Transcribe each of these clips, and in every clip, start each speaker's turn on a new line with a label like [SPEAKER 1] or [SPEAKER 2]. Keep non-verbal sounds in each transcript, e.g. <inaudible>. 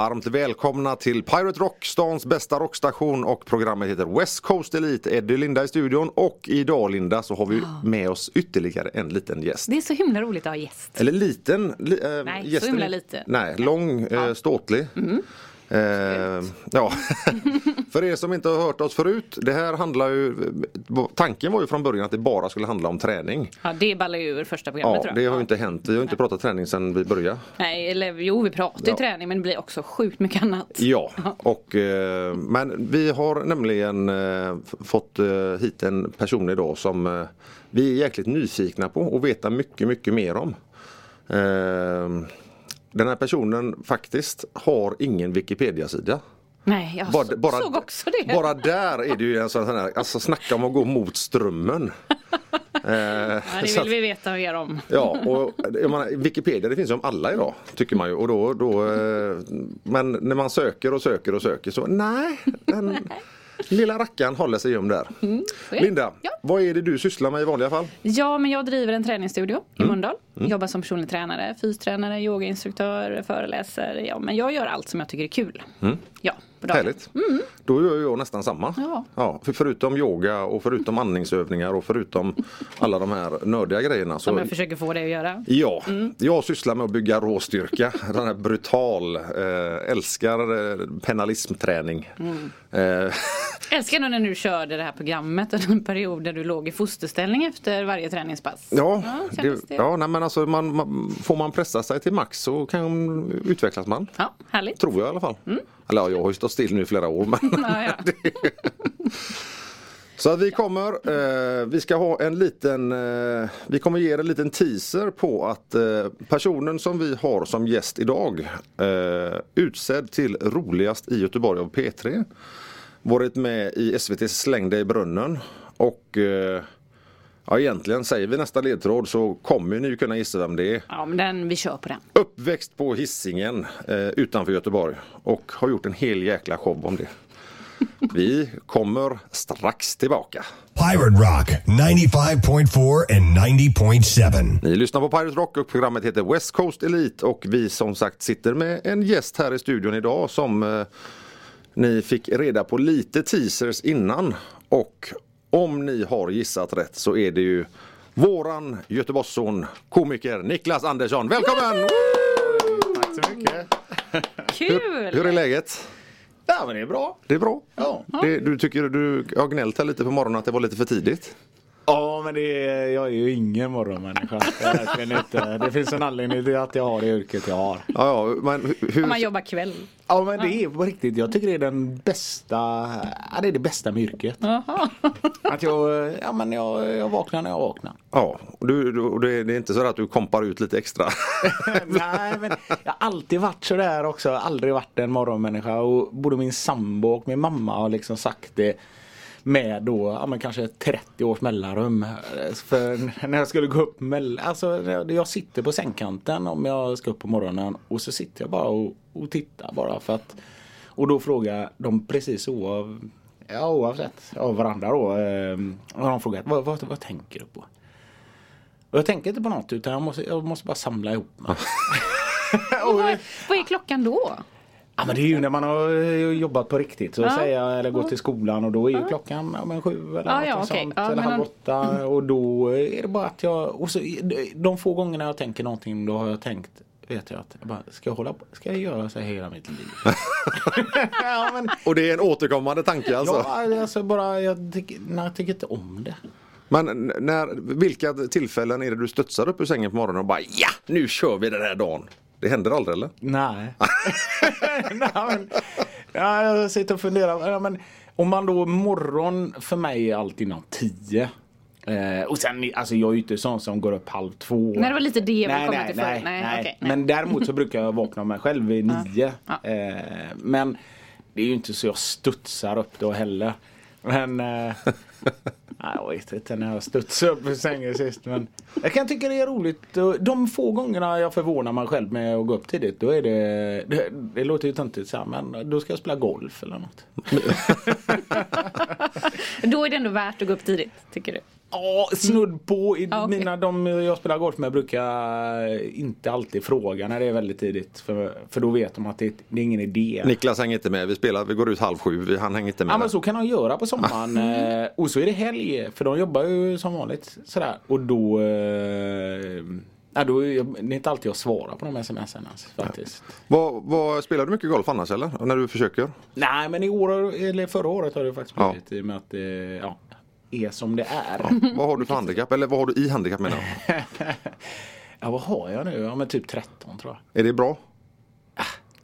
[SPEAKER 1] Varmt välkomna till Pirate Rock, stans bästa rockstation och programmet heter West Coast Elite. Eddie Linda i studion och idag Linda så har vi med oss ytterligare en liten gäst.
[SPEAKER 2] Det är så himla roligt att ha gäst.
[SPEAKER 1] Eller liten, li, äh,
[SPEAKER 2] Nej, så
[SPEAKER 1] gästen
[SPEAKER 2] himla
[SPEAKER 1] är-
[SPEAKER 2] lite.
[SPEAKER 1] Nej, lång, äh, ståtlig. Eh, ja, <laughs> för er som inte har hört oss förut, det här handlar ju, tanken var ju från början att det bara skulle handla om träning.
[SPEAKER 2] Ja, det ballar ju ur första programmet
[SPEAKER 1] Ja,
[SPEAKER 2] tror jag.
[SPEAKER 1] det har ju inte hänt, vi har inte pratat träning sedan vi började.
[SPEAKER 2] Nej, eller jo, vi pratar ju
[SPEAKER 1] Ja.
[SPEAKER 2] träning men det blir också sjukt mycket annat.
[SPEAKER 1] Ja, och, eh, men vi har nämligen eh, fått eh, hit en person idag som eh, vi är jäkligt nyfikna på och veta mycket, mycket mer om. Den här personen faktiskt har ingen Wikipedia-sida.
[SPEAKER 2] Nej, jag
[SPEAKER 1] Bara,
[SPEAKER 2] så,
[SPEAKER 1] bara,
[SPEAKER 2] såg också det.
[SPEAKER 1] bara där är det ju en sån här, alltså snacka om att gå mot strömmen. <laughs> Eh,
[SPEAKER 2] ja, det
[SPEAKER 1] så att-
[SPEAKER 2] vill vi veta mer om.
[SPEAKER 1] Ja, och jag menar, Wikipedia det finns ju om alla idag tycker man ju. Och då, då, eh, men när man söker och söker och söker så nej, den <laughs> lilla rackaren håller sig gömd där.
[SPEAKER 2] det.
[SPEAKER 1] Linda,
[SPEAKER 2] Ja.
[SPEAKER 1] vad är det du sysslar med i vanliga fall?
[SPEAKER 2] Ja, men jag driver en träningsstudio i
[SPEAKER 1] Mm.
[SPEAKER 2] Mölndal. Jobbar som personlig tränare, fystränare, yogainstruktör, föreläser. Ja, men jag gör allt som jag tycker är kul. Ja, på dagen.
[SPEAKER 1] Mm. Härligt. Då gör jag nästan samma.
[SPEAKER 2] Ja.
[SPEAKER 1] Ja, för förutom yoga och förutom andningsövningar och förutom alla de här nördiga grejerna.
[SPEAKER 2] Som jag försöker få dig att göra.
[SPEAKER 1] Ja, jag sysslar med att bygga råstyrka. Den här brutal, eh, älskar eh, penalismträning. Eh, <laughs>
[SPEAKER 2] Älskar när du körde det här programmet och den period där du låg i fosterställning efter varje träningspass.
[SPEAKER 1] Ja,
[SPEAKER 2] Ja,
[SPEAKER 1] det, ja nej, men alltså man, man, får man pressa sig till max så kan utvecklas man.
[SPEAKER 2] Ja, härligt.
[SPEAKER 1] Tror jag i alla fall. Eller ja, jag har ju stått still nu i flera år. Men <laughs>
[SPEAKER 2] Ja, ja. <laughs>
[SPEAKER 1] så vi kommer, eh, vi ska ha en liten, eh, vi kommer ge er en liten teaser på att eh, personen som vi har som gäst idag eh, utsedd till roligast i Göteborg av P3. Varit med i SVTs Släng dig i brunnen och eh, Ja egentligen säger vi nästa ledtråd så kommer ni ju kunna gissa vem det är.
[SPEAKER 2] ja, men den, vi kör på den.
[SPEAKER 1] Uppväxt på Hisingen eh, utanför Göteborg och har gjort en hel jäkla show om det. <laughs> Vi kommer strax tillbaka.
[SPEAKER 3] Pirate Rock 95.4 and 90.7.
[SPEAKER 1] Ni lyssnar på Pirate Rock och programmet heter West Coast Elite och vi som sagt sitter med en gäst här i studion idag som eh, ni fick reda på lite teasers innan och om ni har gissat rätt så är det ju våran Göteborgsson komiker Niklas Andersson. Välkommen!
[SPEAKER 4] Tack så mycket.
[SPEAKER 2] Kul!
[SPEAKER 1] Hur är läget?
[SPEAKER 4] Ja men det är bra.
[SPEAKER 1] Det är bra.
[SPEAKER 4] Ja.
[SPEAKER 1] Det, du tycker du har gnällt här lite på morgonen att det var lite för tidigt?
[SPEAKER 4] Ja men det är, jag är ju ingen morgonmänniska. Inte. Det finns en anledning till att jag har det yrket jag har.
[SPEAKER 1] Ja, ja men hu- hur...
[SPEAKER 2] Man jobbar kväll.
[SPEAKER 4] Ja men det är på riktigt. Jag tycker det är den bästa. Ja, det är det bästa med yrket.
[SPEAKER 2] Jaha.
[SPEAKER 4] Att jag, ja men jag, jag vaknar när jag vaknar.
[SPEAKER 1] Ja, och du, du, det, är inte så att du kompar ut lite extra? <laughs>
[SPEAKER 4] Nej men jag har alltid varit sådär också. Jag har aldrig varit en morgonmänniska. Och både min sambo och min mamma har liksom sagt det. Med då, ja men kanske 30 års mellanrum. För när jag skulle gå upp mellan, alltså jag sitter på sängkanten om jag ska upp på morgonen. Och så sitter jag bara och, och tittar bara för att. Och då frågar de precis oav, ja, oavsett av varandra då. Eh, har de frågat vad, vad, vad tänker du på? Och jag tänker inte på något utan jag måste, jag måste bara samla ihop mig. <laughs>
[SPEAKER 2] Och vad, vad är klockan då?
[SPEAKER 4] Ja men det är ju när man har eh, jobbat på riktigt så
[SPEAKER 2] Ja.
[SPEAKER 4] att säga eller gått till skolan och då är ju klockan ja, men sju eller
[SPEAKER 2] Ja, ja,
[SPEAKER 4] sånt.
[SPEAKER 2] Ja,
[SPEAKER 4] eller halv åtta och då är det bara att jag och så, de få gångerna jag tänker någonting då har jag tänkt vet jag att jag bara, ska jag hålla på, ska jag göra så här hela mitt liv? <laughs> ja men
[SPEAKER 1] Och det är en återkommande tanke alltså?
[SPEAKER 4] ja, alltså bara jag tycker, nej, jag tycker inte om det.
[SPEAKER 1] Men när, vilka tillfällen är det du studsar upp ur sängen på morgonen och bara ja, nu kör vi den här dagen? Det händer aldrig eller?
[SPEAKER 4] Nej. <laughs> Nej men, ja, jag sitter och funderar. Ja, men, om man då morgon för mig är allt innan tio. Eh, och sen, alltså jag är ju inte sån som går upp halv två.
[SPEAKER 2] Nej, det var lite det ville
[SPEAKER 4] nej,
[SPEAKER 2] komma
[SPEAKER 4] nej,
[SPEAKER 2] till förut.
[SPEAKER 4] nej,
[SPEAKER 2] Nej,
[SPEAKER 4] nej.
[SPEAKER 2] okej, nej.
[SPEAKER 4] Men däremot så brukar jag vakna av mig själv vid nio.
[SPEAKER 2] Ja.
[SPEAKER 4] Eh, men det är ju inte så jag studsar upp då heller. Men, eh, <laughs> Jag vet inte när jag studsade upp ur sängen sist men Jag kan tycka det är roligt. De få gångerna jag förvånar mig själv med att gå upp tidigt då är det Det, det låter ju töntigt så här, men då ska jag spela golf eller något. <laughs>
[SPEAKER 2] Då är det ändå värt att gå upp tidigt, tycker du?
[SPEAKER 4] Ja, snudd på. I
[SPEAKER 2] Ja, okej.
[SPEAKER 4] Mina, de jag spelar golf med brukar inte alltid fråga när det är väldigt tidigt. För, för då vet de att det, det är ingen idé.
[SPEAKER 1] Niklas hänger inte med. Vi spelar, vi går ut halv sju. Han hänger inte med.
[SPEAKER 4] Ja men så kan de göra på sommaren. eh, och så är det helg. För de jobbar ju som vanligt. Sådär. Och då... Eh, ja, då är jag- det är inte alltid jag svarar på de smsen ens, faktiskt.
[SPEAKER 1] Vad, vad, spelar du mycket golf annars eller? När du försöker?
[SPEAKER 4] Nej men i år, eller förra året har det faktiskt
[SPEAKER 1] Ja.
[SPEAKER 4] blivit i och med att det ja, är som det är.
[SPEAKER 1] Vad har du för handikapp? Eller vad har du i handikapp menar jag? <laughs>
[SPEAKER 4] Ja vad har jag nu? Ja men typ 13 tror jag.
[SPEAKER 1] Är det bra?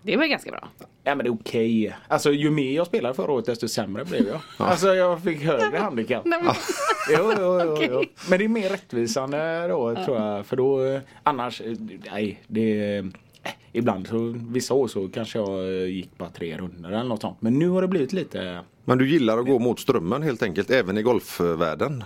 [SPEAKER 2] Det var ganska bra.
[SPEAKER 4] Ja men det är okej. Alltså ju mer jag spelade förra året desto sämre blev jag. Alltså jag fick högre handikapp.
[SPEAKER 2] Nej, men, <laughs>
[SPEAKER 4] Jo, jo, jo, jo. <laughs>
[SPEAKER 2] Okej.
[SPEAKER 4] Men det är mer rättvisande då tror jag. För då eh, annars, eh, nej det Ibland så vissa år så kanske jag eh, gick bara tre runder eller något sånt. Men nu har det blivit lite
[SPEAKER 1] Men du gillar att gå mot strömmen helt enkelt, även i golfvärlden?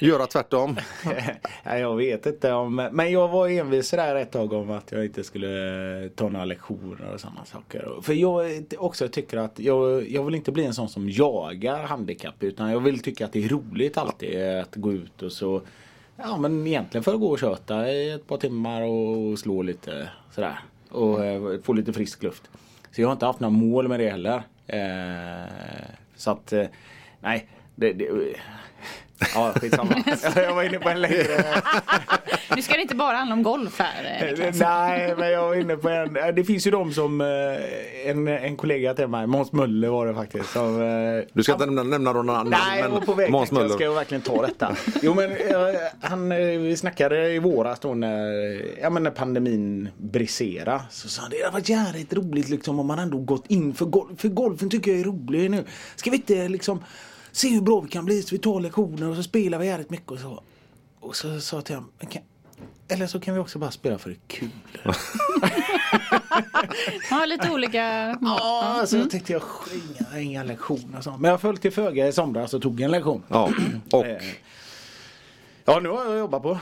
[SPEAKER 1] Göra tvärtom? <laughs>
[SPEAKER 4] Nej, jag vet inte om, men jag var envis där ett tag om att jag inte skulle eh, ta några lektioner och sådana saker. För jag också tycker att jag, jag vill inte bli en sån som jagar handikapp utan jag vill tycka att det är roligt alltid att gå ut och så Ja men egentligen för att gå och köta i ett par timmar och slå lite sådär. Och eh, få lite frisk luft. Så jag har inte haft några mål med det heller. Eh, så att eh, nej. Det, det, Ja, skitsamma. <laughs> jag var inne på en längre... <laughs>
[SPEAKER 2] nu ska det inte bara handla om golf här. eh, Niklas.
[SPEAKER 4] Nej, men jag var inne på en... Det finns ju de som... eh, En, en kollega till mig, Måns Möller var det faktiskt. Som, eh,
[SPEAKER 1] Du ska inte nämna, nämna några namn.
[SPEAKER 4] Nej, jag var på väg.
[SPEAKER 1] Måns Möller.
[SPEAKER 4] ska jag verkligen ta detta. Jo men han, vi snackade i våras då när, ja, men när pandemin briserade. Så sa han det hade varit jävligt roligt liksom om man ändå gått in för golf. För golfen tycker jag är rolig nu. Ska vi inte liksom se hur bra vi kan bli så vi tar lektioner och så spelar vi jävligt mycket och så. Och så sa jag till honom, "Men kan, eller så kan vi också bara spela för det kul. <laughs>
[SPEAKER 2] Ja, lite olika.
[SPEAKER 4] Ja, så jag tänkte jag inga, inga lektioner och sånt. Men jag föll till föga i somras och tog en lektion.
[SPEAKER 1] Ja, <clears throat> och
[SPEAKER 4] Eh, Ja, nu har jag jobbat på.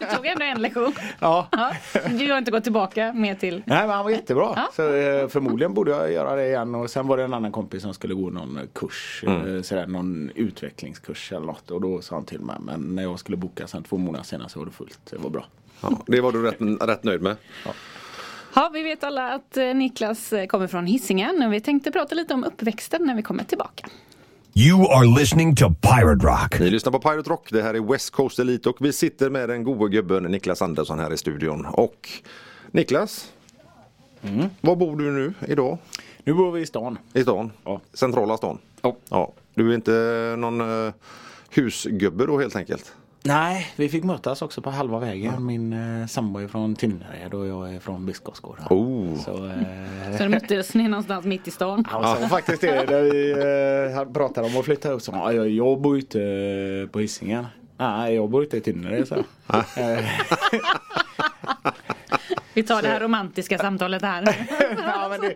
[SPEAKER 2] Du tog ändå en lektion.
[SPEAKER 4] Ja.
[SPEAKER 2] Ja, du har inte gått tillbaka mer till.
[SPEAKER 4] Nej men han var jättebra.
[SPEAKER 2] Ja.
[SPEAKER 4] Så eh, förmodligen borde jag göra det igen. Och sen var det en annan kompis som skulle gå någon kurs. eh, Sådär, någon utvecklingskurs eller något. Och då sa han till mig. Men när jag skulle boka sen två månader senare så var det fullt. Det var bra.
[SPEAKER 1] ja, det var du rätt, rätt nöjd med.
[SPEAKER 2] Ja, vi vet alla att eh, Niklas kommer från Hisingen och vi tänkte prata lite om uppväxten när vi kommer tillbaka.
[SPEAKER 3] You are listening to Pirate Rock.
[SPEAKER 1] Ni lyssnar på Pirate Rock. Det här är West Coast Elite och vi sitter med den gode gubben Niklas Andersson här i studion. Och Niklas, var bor du nu idag?
[SPEAKER 4] Nu bor vi i stan.
[SPEAKER 1] I stan?
[SPEAKER 4] Ja.
[SPEAKER 1] Centrala stan?
[SPEAKER 4] Ja.
[SPEAKER 1] ja. Du är inte någon uh, husgubbe då helt enkelt?
[SPEAKER 4] Nej, vi fick mötas också på halva vägen. Min eh, sambo är från Tynnered och jag är från Biskopsgården.
[SPEAKER 1] Oh.
[SPEAKER 4] Så, eh, <laughs>
[SPEAKER 2] Så det möttes ni någonstans mitt i stan.
[SPEAKER 4] Ja, så faktiskt det. Där vi eh, pratade om att flytta upp. Så, ja, jag, jag bor eh, på Hisingen. Nej, jag bor ute i Tynnered. Så. <laughs> <laughs>
[SPEAKER 2] Vi tar det här romantiska samtalet här. <laughs>
[SPEAKER 4] ja, men, det,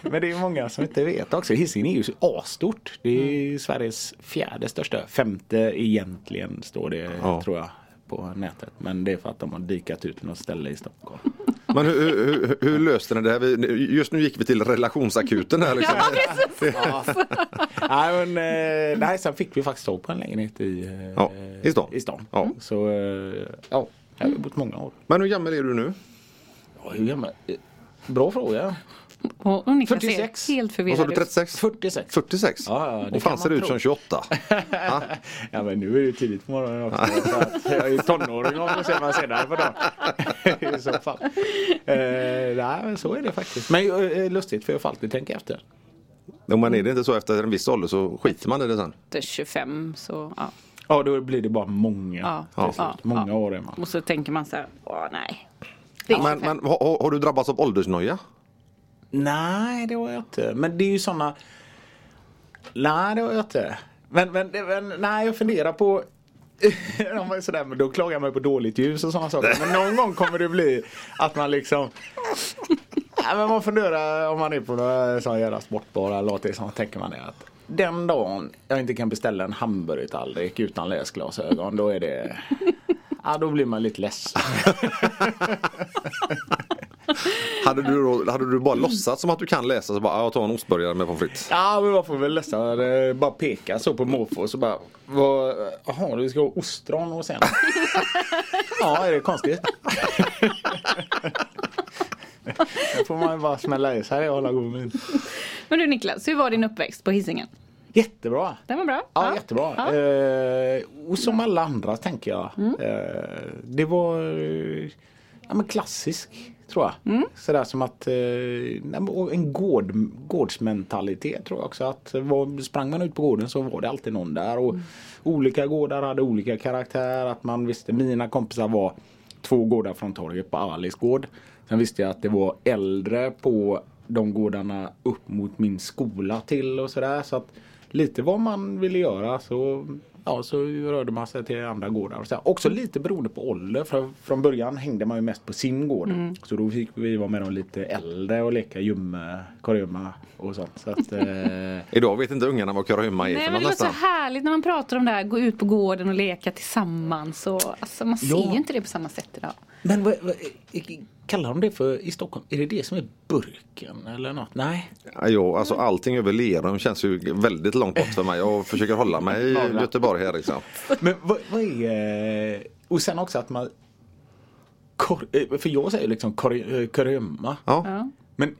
[SPEAKER 4] men det är många som inte vet också. Hisingen är ju så asstort. Det är Sveriges fjärde största. Femte egentligen står det
[SPEAKER 1] Ja.
[SPEAKER 4] tror jag på nätet. Men det är för att de har dikat ut något ställe i Stockholm. <laughs>
[SPEAKER 1] Men hur, hur, hur, löste ni det här? Just nu gick vi till relationsakuten här. Liksom. <laughs>
[SPEAKER 2] Ja, precis.
[SPEAKER 4] nej, men, eh, nej, sen fick vi faktiskt tag på en lägenhet i, eh,
[SPEAKER 1] Ja, i stan.
[SPEAKER 4] I stan.
[SPEAKER 1] Ja.
[SPEAKER 4] Så eh, ja, jag har bott många år.
[SPEAKER 1] Men hur gammal är du nu?
[SPEAKER 4] Ja, hur gammal? eh, Bra fråga.
[SPEAKER 2] Och, och Niklas
[SPEAKER 4] 46.
[SPEAKER 2] ser helt
[SPEAKER 1] Vad
[SPEAKER 2] förvirrad
[SPEAKER 1] sa du,
[SPEAKER 2] ut.
[SPEAKER 1] 36?
[SPEAKER 4] 46.
[SPEAKER 1] 46?
[SPEAKER 4] Ja, ja, det
[SPEAKER 1] och fan
[SPEAKER 4] man
[SPEAKER 1] ser ut som 28. <laughs>
[SPEAKER 4] Ja men nu är det tidigt på morgonen också. jag är ju tonåring om ser man senare på dagen. <laughs> I så fall. Eh, nej men så är det faktiskt. Men eh, lustigt för jag får alltid tänka efter.
[SPEAKER 1] Jo, men är det inte så efter en viss ålder så skiter man i det sen?
[SPEAKER 2] Efter 25 så ja.
[SPEAKER 4] Ja då blir det bara många.
[SPEAKER 2] Ja, ja,
[SPEAKER 4] många
[SPEAKER 2] ja.
[SPEAKER 4] år är man.
[SPEAKER 2] Och så tänker man så här, åh nej.
[SPEAKER 1] Men,
[SPEAKER 2] 25.
[SPEAKER 1] men har, har du drabbats av åldersnoja?
[SPEAKER 4] Nej det har jag inte. Men det är ju sådana. Nej det har jag inte. Men, men, men nej jag funderar på <laughs> sådär, men då klagar man på dåligt ljus och sådana saker. Men någon gång kommer det bli att man liksom Nej, men man funderar om man är på några sådana jävla sportbar eller något så tänker man det att den dagen jag inte kan beställa en hamburgertallrik utan läsglasögon då är det Ja då blir man lite ledsen. <laughs>
[SPEAKER 1] Hade du, då, hade du bara låtsats som att du kan läsa så bara, ja, jag tar en ostburgare med pommes frites.
[SPEAKER 4] Ja men man får väl nästan eh, bara peka så på måfå och så bara vad, Jaha du ska ha ostron och sen <laughs> Ja är det konstigt? <laughs> Då får man ju bara smälla i sig och hålla god min.
[SPEAKER 2] Men du Niklas, hur var din uppväxt på Hisingen?
[SPEAKER 4] Jättebra!
[SPEAKER 2] Den var bra?
[SPEAKER 4] Ja, jättebra.
[SPEAKER 2] Ja.
[SPEAKER 4] Eh, och som alla andra tänker jag. Eh, det var eh, ja, men klassisk tror jag. Sådär som att eh, en gård, gårdsmentalitet tror jag också. Att var, sprang man ut på gården så var det alltid någon där. Och Olika gårdar hade olika karaktär. Att man visste, mina kompisar var två gårdar från torget på Alice gård. Sen visste jag att det var äldre på de gårdarna upp mot min skola till och sådär. Så att lite vad man ville göra så, ja, så rörde man sig till andra gårdar. Och så. Också lite beroende på ålder. För från början hängde man ju mest på sin gård. Så då fick vi vara med de lite äldre och leka jumme, kurragömma och sånt. Så att, eh, <laughs>
[SPEAKER 1] Idag vet inte ungarna vad kurragömma är
[SPEAKER 2] Nej
[SPEAKER 1] för
[SPEAKER 2] men det
[SPEAKER 1] något
[SPEAKER 2] låter så härligt när man pratar om det här, gå ut på gården och leka tillsammans. Och, alltså, man ser
[SPEAKER 4] Ja.
[SPEAKER 2] ju inte det på samma sätt idag.
[SPEAKER 4] Men vad, vad, kallar de det för i Stockholm? Är det det som är burken eller något? Nej.
[SPEAKER 1] Ja, Jo, alltså allting över Lerum känns ju väldigt långt bort för mig. Jag försöker hålla mig i. Göteborg här liksom.
[SPEAKER 4] Men vad, vad är... eh, Och sen också att man... Kor, eh, för jag säger liksom kor- eh, kurragömma.
[SPEAKER 1] Ja.
[SPEAKER 4] Men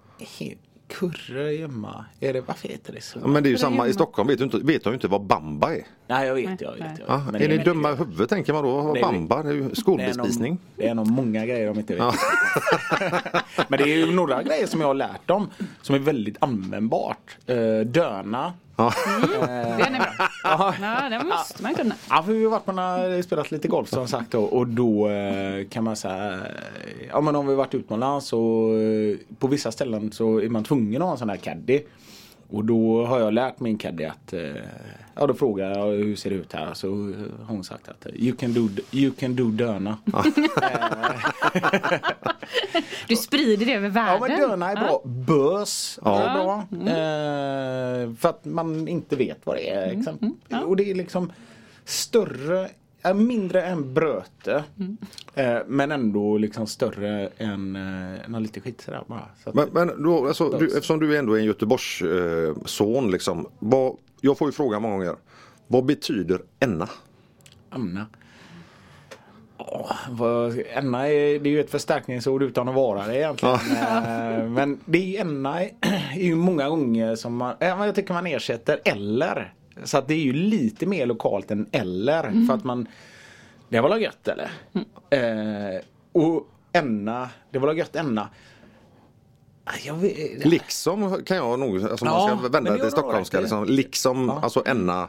[SPEAKER 4] kurragömma, är det, varför heter det så?
[SPEAKER 1] Ja, Men det är ju samma, i Stockholm vet, du inte, vet de ju inte vad bamba är.
[SPEAKER 4] Nej jag vet,
[SPEAKER 2] Nej,
[SPEAKER 4] jag vet. Jag.
[SPEAKER 1] Ja,
[SPEAKER 4] Men
[SPEAKER 1] är ni dumma i huvudet tänker man då? Det är ju
[SPEAKER 4] det är, nog,
[SPEAKER 1] skolbespisning.
[SPEAKER 4] det är nog många grejer de inte vet. <laughs> Men det är ju några grejer som jag har lärt dem som är väldigt användbart. Eh, döna.
[SPEAKER 1] Ja.
[SPEAKER 2] Den är bra.
[SPEAKER 4] Ja.
[SPEAKER 2] Ja, den måste man kunna.
[SPEAKER 4] Ja, för vi har varit på spelat lite golf som sagt då, och då eh, kan man säga Ja men om vi varit utomlands och eh, på vissa ställen så är man tvungen att ha en sån här caddy. Och då har jag lärt min caddy att eh, Ja då frågar jag hur ser det ut här så har hon sagt att you can do, you can do döna. <laughs>
[SPEAKER 2] Du sprider det över
[SPEAKER 4] Ja
[SPEAKER 2] världen.
[SPEAKER 4] men döna är bra. Bös
[SPEAKER 1] Ja.
[SPEAKER 4] är bra. Eh, för att man inte vet vad det är. Exempel. Och det är liksom större, är mindre än bröte. Eh, men ändå liksom större än, eh, än lite skit sådär bara. Så
[SPEAKER 1] Men, men då, alltså, du, eftersom du ändå är en Göteborgs eh, son liksom. Vad, jag får ju fråga många gånger. Vad betyder enna?
[SPEAKER 4] Anna. Åh, vad, enna är, det är ju ett förstärkningsord utan att vara det egentligen. Eh, Men det är ju enna är <clears throat> är ju många gånger som man, eh, jag tycker man ersätter eller. Så att det är ju lite mer lokalt än eller. För att man, det var väl gött eller? Eh, och enna, det var väl gött enna. Ah, Jag vet,
[SPEAKER 1] Liksom kan jag nog, alltså
[SPEAKER 4] Ja,
[SPEAKER 1] man ska vända
[SPEAKER 4] det
[SPEAKER 1] till stockholmska. Liksom, liksom,
[SPEAKER 4] Ja.
[SPEAKER 1] alltså enna.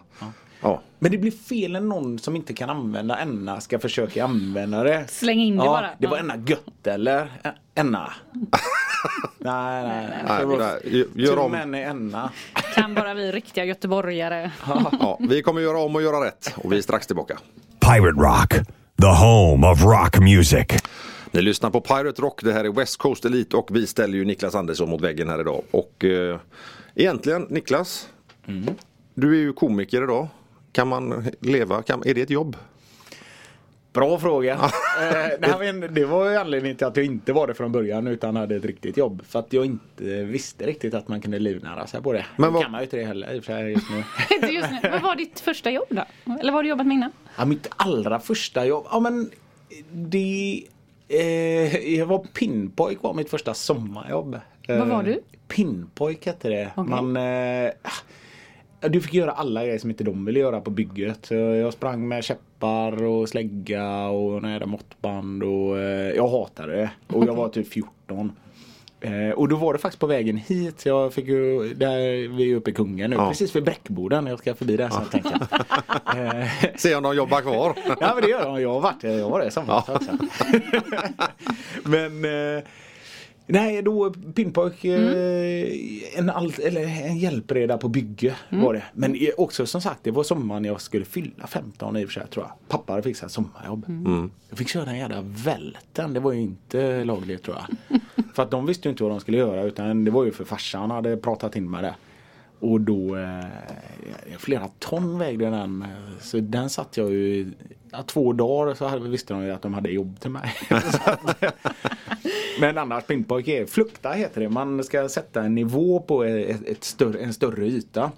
[SPEAKER 1] Ja.
[SPEAKER 4] Men det blir fel när någon som inte kan använda enna ska försöka använda det.
[SPEAKER 2] Släng in det
[SPEAKER 4] ja,
[SPEAKER 2] bara.
[SPEAKER 4] Det var
[SPEAKER 2] Ja.
[SPEAKER 4] enna gött eller? Enna. <laughs> <laughs> nej, nej, nej.
[SPEAKER 1] Nej, gör- om.
[SPEAKER 4] men i enna.
[SPEAKER 2] Kan bara vi riktiga göteborgare.
[SPEAKER 1] Ja, vi kommer göra om och göra rätt och vi är strax tillbaka.
[SPEAKER 3] Pirate Rock, the home of rock music.
[SPEAKER 1] Ni lyssnar på Pirate Rock, det här är West Coast Elite och vi ställer ju Niklas Andersson mot väggen här idag. Och eh, egentligen Niklas, du är ju komiker idag. Kan man leva, kan, är det ett jobb?
[SPEAKER 4] Bra fråga. eh, nej, men det var ju anledningen till att jag inte var det från början utan hade ett riktigt jobb. För att jag inte visste riktigt att man kunde livnära sig på det.
[SPEAKER 1] Men vad-
[SPEAKER 4] kan man ju inte det heller i och för sig just nu. <laughs>
[SPEAKER 2] Inte just nu. Vad var ditt första jobb då? Eller vad har du jobbat med innan?
[SPEAKER 4] Ja, mitt allra första jobb, ja men det eh, Jag var pinpojk var mitt första sommarjobb.
[SPEAKER 2] Vad var
[SPEAKER 4] Eh,
[SPEAKER 2] du?
[SPEAKER 4] Pinpojk hette det.
[SPEAKER 2] Okej.
[SPEAKER 4] Man eh, Du fick göra alla grejer som inte de ville göra på bygget. Jag sprang med käppar och slägga och jag hade måttband och eh, jag hatade det. Och jag var typ 14. Eh, och då var det faktiskt på vägen hit. Jag fick ju, där, vi är uppe i Kungen nu,
[SPEAKER 1] Ja.
[SPEAKER 4] precis vid Bräckboden. Jag ska förbi där sen tänkte jag. <laughs> Eh,
[SPEAKER 1] Se om de jobbar kvar. <laughs>
[SPEAKER 4] Ja men det gör de. Jag har varit jag var det som ja. <laughs> men eh, Nej då pinpojk eh, en, all, eller en hjälpreda på bygge var det. Men också som sagt det var sommaren jag skulle fylla 15 i och för sig tror jag. Pappa hade fixat sommarjobb. Jag fick köra en jävla välten. Det var ju inte lagligt tror jag. <laughs> för att de visste ju inte vad de skulle göra utan det var ju för farsan hade pratat in med det. Och då, eh, flera ton vägde den. Så den satt jag ju, ja, två dagar så hade, visste de ju att de hade jobb till mig. <laughs> <laughs> Men annars pinpojk är, flukta heter det. Man ska sätta en nivå på ett, ett större, en större yta.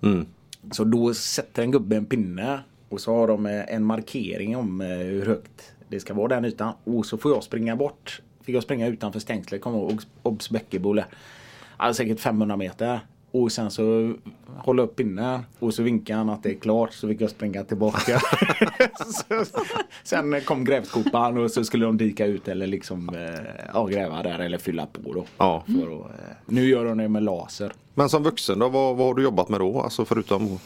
[SPEAKER 4] Så då sätter en gubbe en pinne och så har de eh, en markering om eh, hur högt det ska vara den ytan. Och så får jag springa bort. Fick jag springa utanför stängslet, kommer ihåg, Obs Bäckebo där. Alltså säkert 500 meter. Och sen så hålla upp pinnen och så vinkar han att det är klart så fick jag springa tillbaka. <laughs> så, sen kom grävskopan och så skulle de dika ut eller liksom eh, ja, gräva där eller fylla på då.
[SPEAKER 1] Ja.
[SPEAKER 4] För att, eh, nu gör de det med laser.
[SPEAKER 1] Men som vuxen då, vad, vad har du jobbat med då? Alltså förutom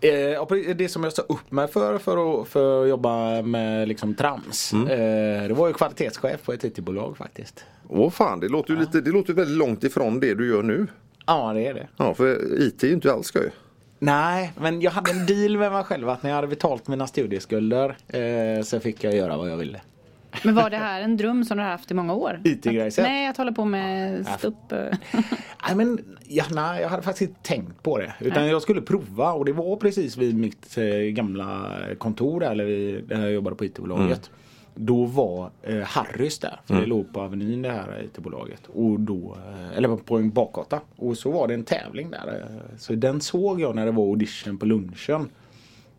[SPEAKER 4] Eh, ja, det som jag sa upp mig för för att, för att jobba med liksom trams.
[SPEAKER 1] Mm.
[SPEAKER 4] Eh, det var ju kvalitetschef på ett IT-bolag faktiskt.
[SPEAKER 1] Åh fan, det låter ju lite, det låter väldigt långt ifrån det du gör nu.
[SPEAKER 4] Ja det är det.
[SPEAKER 1] Ja, för IT är ju inte alls skoj.
[SPEAKER 4] Nej, men jag hade en deal med mig själv att när jag hade betalt mina studieskulder eh, så fick jag göra vad jag ville.
[SPEAKER 2] Men var det här en dröm som du har haft i många år?
[SPEAKER 4] IT-grejset?
[SPEAKER 2] Nej, att hålla på med stupp. eh. <laughs>
[SPEAKER 4] Nej, men, ja, nej, jag hade faktiskt inte tänkt på det. Utan jag skulle prova och det var precis vid mitt eh, gamla kontor där, eller vid, där jag jobbade på IT-bolaget. Då var eh, Harrys där, för det låg på Avenyn det här IT-bolaget. Och då, eh, eller på en bakgata. Och så var det en tävling där. Eh, så den såg jag när det var audition på lunchen.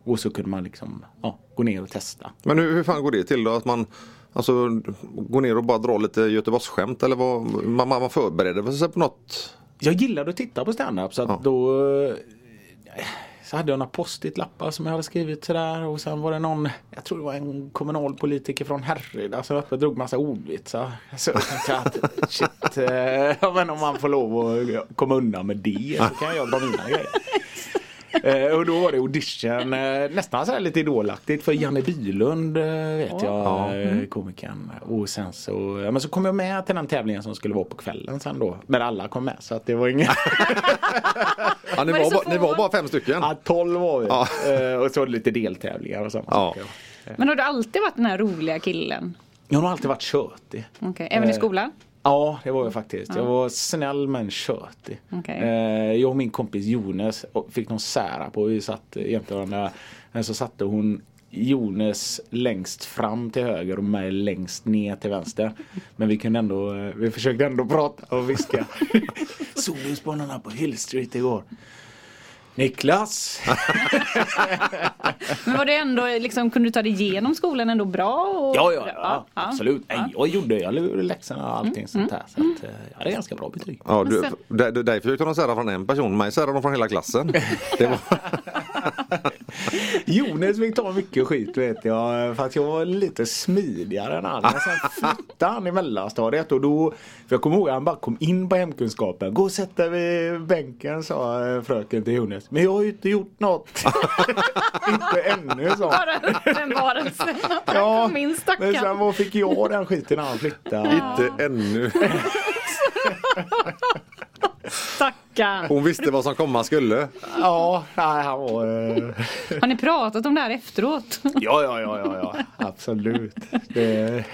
[SPEAKER 4] Och så kunde man liksom ja, gå ner och testa.
[SPEAKER 1] Men hur, hur fan går det till då? Att man alltså, går ner och bara drar lite Göteborgsskämt eller vad? Man, man man förbereder sig på något?
[SPEAKER 4] Jag gillade att titta på standup så att
[SPEAKER 1] Ja.
[SPEAKER 4] då eh, så hade jag några post-it-lappar som jag hade skrivit sådär och sen var det någon, jag tror det var en kommunalpolitiker från Härryda som öppet drog massa ordvitsar. Så jag tänkte att shit, eh, <laughs> men om man får lov att komma undan med det så kan jag dra mina grejer. <laughs> Eh, och då var det audition, eh, nästan så här lite idolaktigt för Janne Bylund eh, vet jag, eh, komikern. Och sen så, ja, men så kom jag med till den tävlingen som skulle vara på kvällen sen då. Men alla kom med så att det var inget. <laughs>
[SPEAKER 1] Ja, ni,
[SPEAKER 2] Var
[SPEAKER 1] bara, ni var bara fem stycken?
[SPEAKER 4] ja, 12 var vi.
[SPEAKER 1] Ja.
[SPEAKER 4] Eh, och så lite deltävlingar och sånt.
[SPEAKER 1] Ja.
[SPEAKER 2] Men har du alltid varit den här roliga killen?
[SPEAKER 4] Jag har nog alltid varit tjötig.
[SPEAKER 2] Okej, Även i
[SPEAKER 4] Eh,
[SPEAKER 2] skolan?
[SPEAKER 4] Ja, det var jag faktiskt. Jag var snäll men tjötig.
[SPEAKER 2] Okej.
[SPEAKER 4] Eh, jag och min kompis Jonas fick någon sära på. Vi satt jämte varandra. Men så satte hon Jonas längst fram till höger och mig längst ner till vänster. Men vi kunde ändå, eh, vi försökte ändå prata och viska. <laughs> Spanarna på Hill Street igår? Niklas! <laughs>
[SPEAKER 2] Men var det ändå, liksom, kunde du ta dig igenom skolan ändå bra? Och...
[SPEAKER 4] Ja, ja, ja,
[SPEAKER 2] ja.
[SPEAKER 4] absolut. Nej, jag gjorde, jag läxorna och allting sånt där. Så att, eh, jag hade ganska bra betyg.
[SPEAKER 1] Ja, du,
[SPEAKER 2] sen-
[SPEAKER 1] dig försökte de sära från en person, mig särade de från hela klassen. <laughs> Det var, <laughs> <laughs>
[SPEAKER 4] Jonas fick ta mycket skit vet jag för att jag var lite smidigare än han. Men sen flyttade han i mellanstadiet och då, för jag kommer ihåg att han bara kom in på hemkunskapen. Gå och sätt dig vid bänken sa fröken till Jonas. Men jag har ju inte gjort något. <laughs> inte ännu sa han.
[SPEAKER 2] Bara en varelse. <laughs>
[SPEAKER 4] Ja,
[SPEAKER 2] Min
[SPEAKER 4] men
[SPEAKER 2] stackarn.
[SPEAKER 4] sen var fick jag den skiten när han flyttade.
[SPEAKER 1] inte ännu.
[SPEAKER 2] Stackarn.
[SPEAKER 1] Hon visste vad som komma skulle.
[SPEAKER 4] Ja, nej, han var... eh,
[SPEAKER 2] Har ni pratat om det här efteråt?
[SPEAKER 4] Ja, ja, ja, ja, ja. absolut. Det...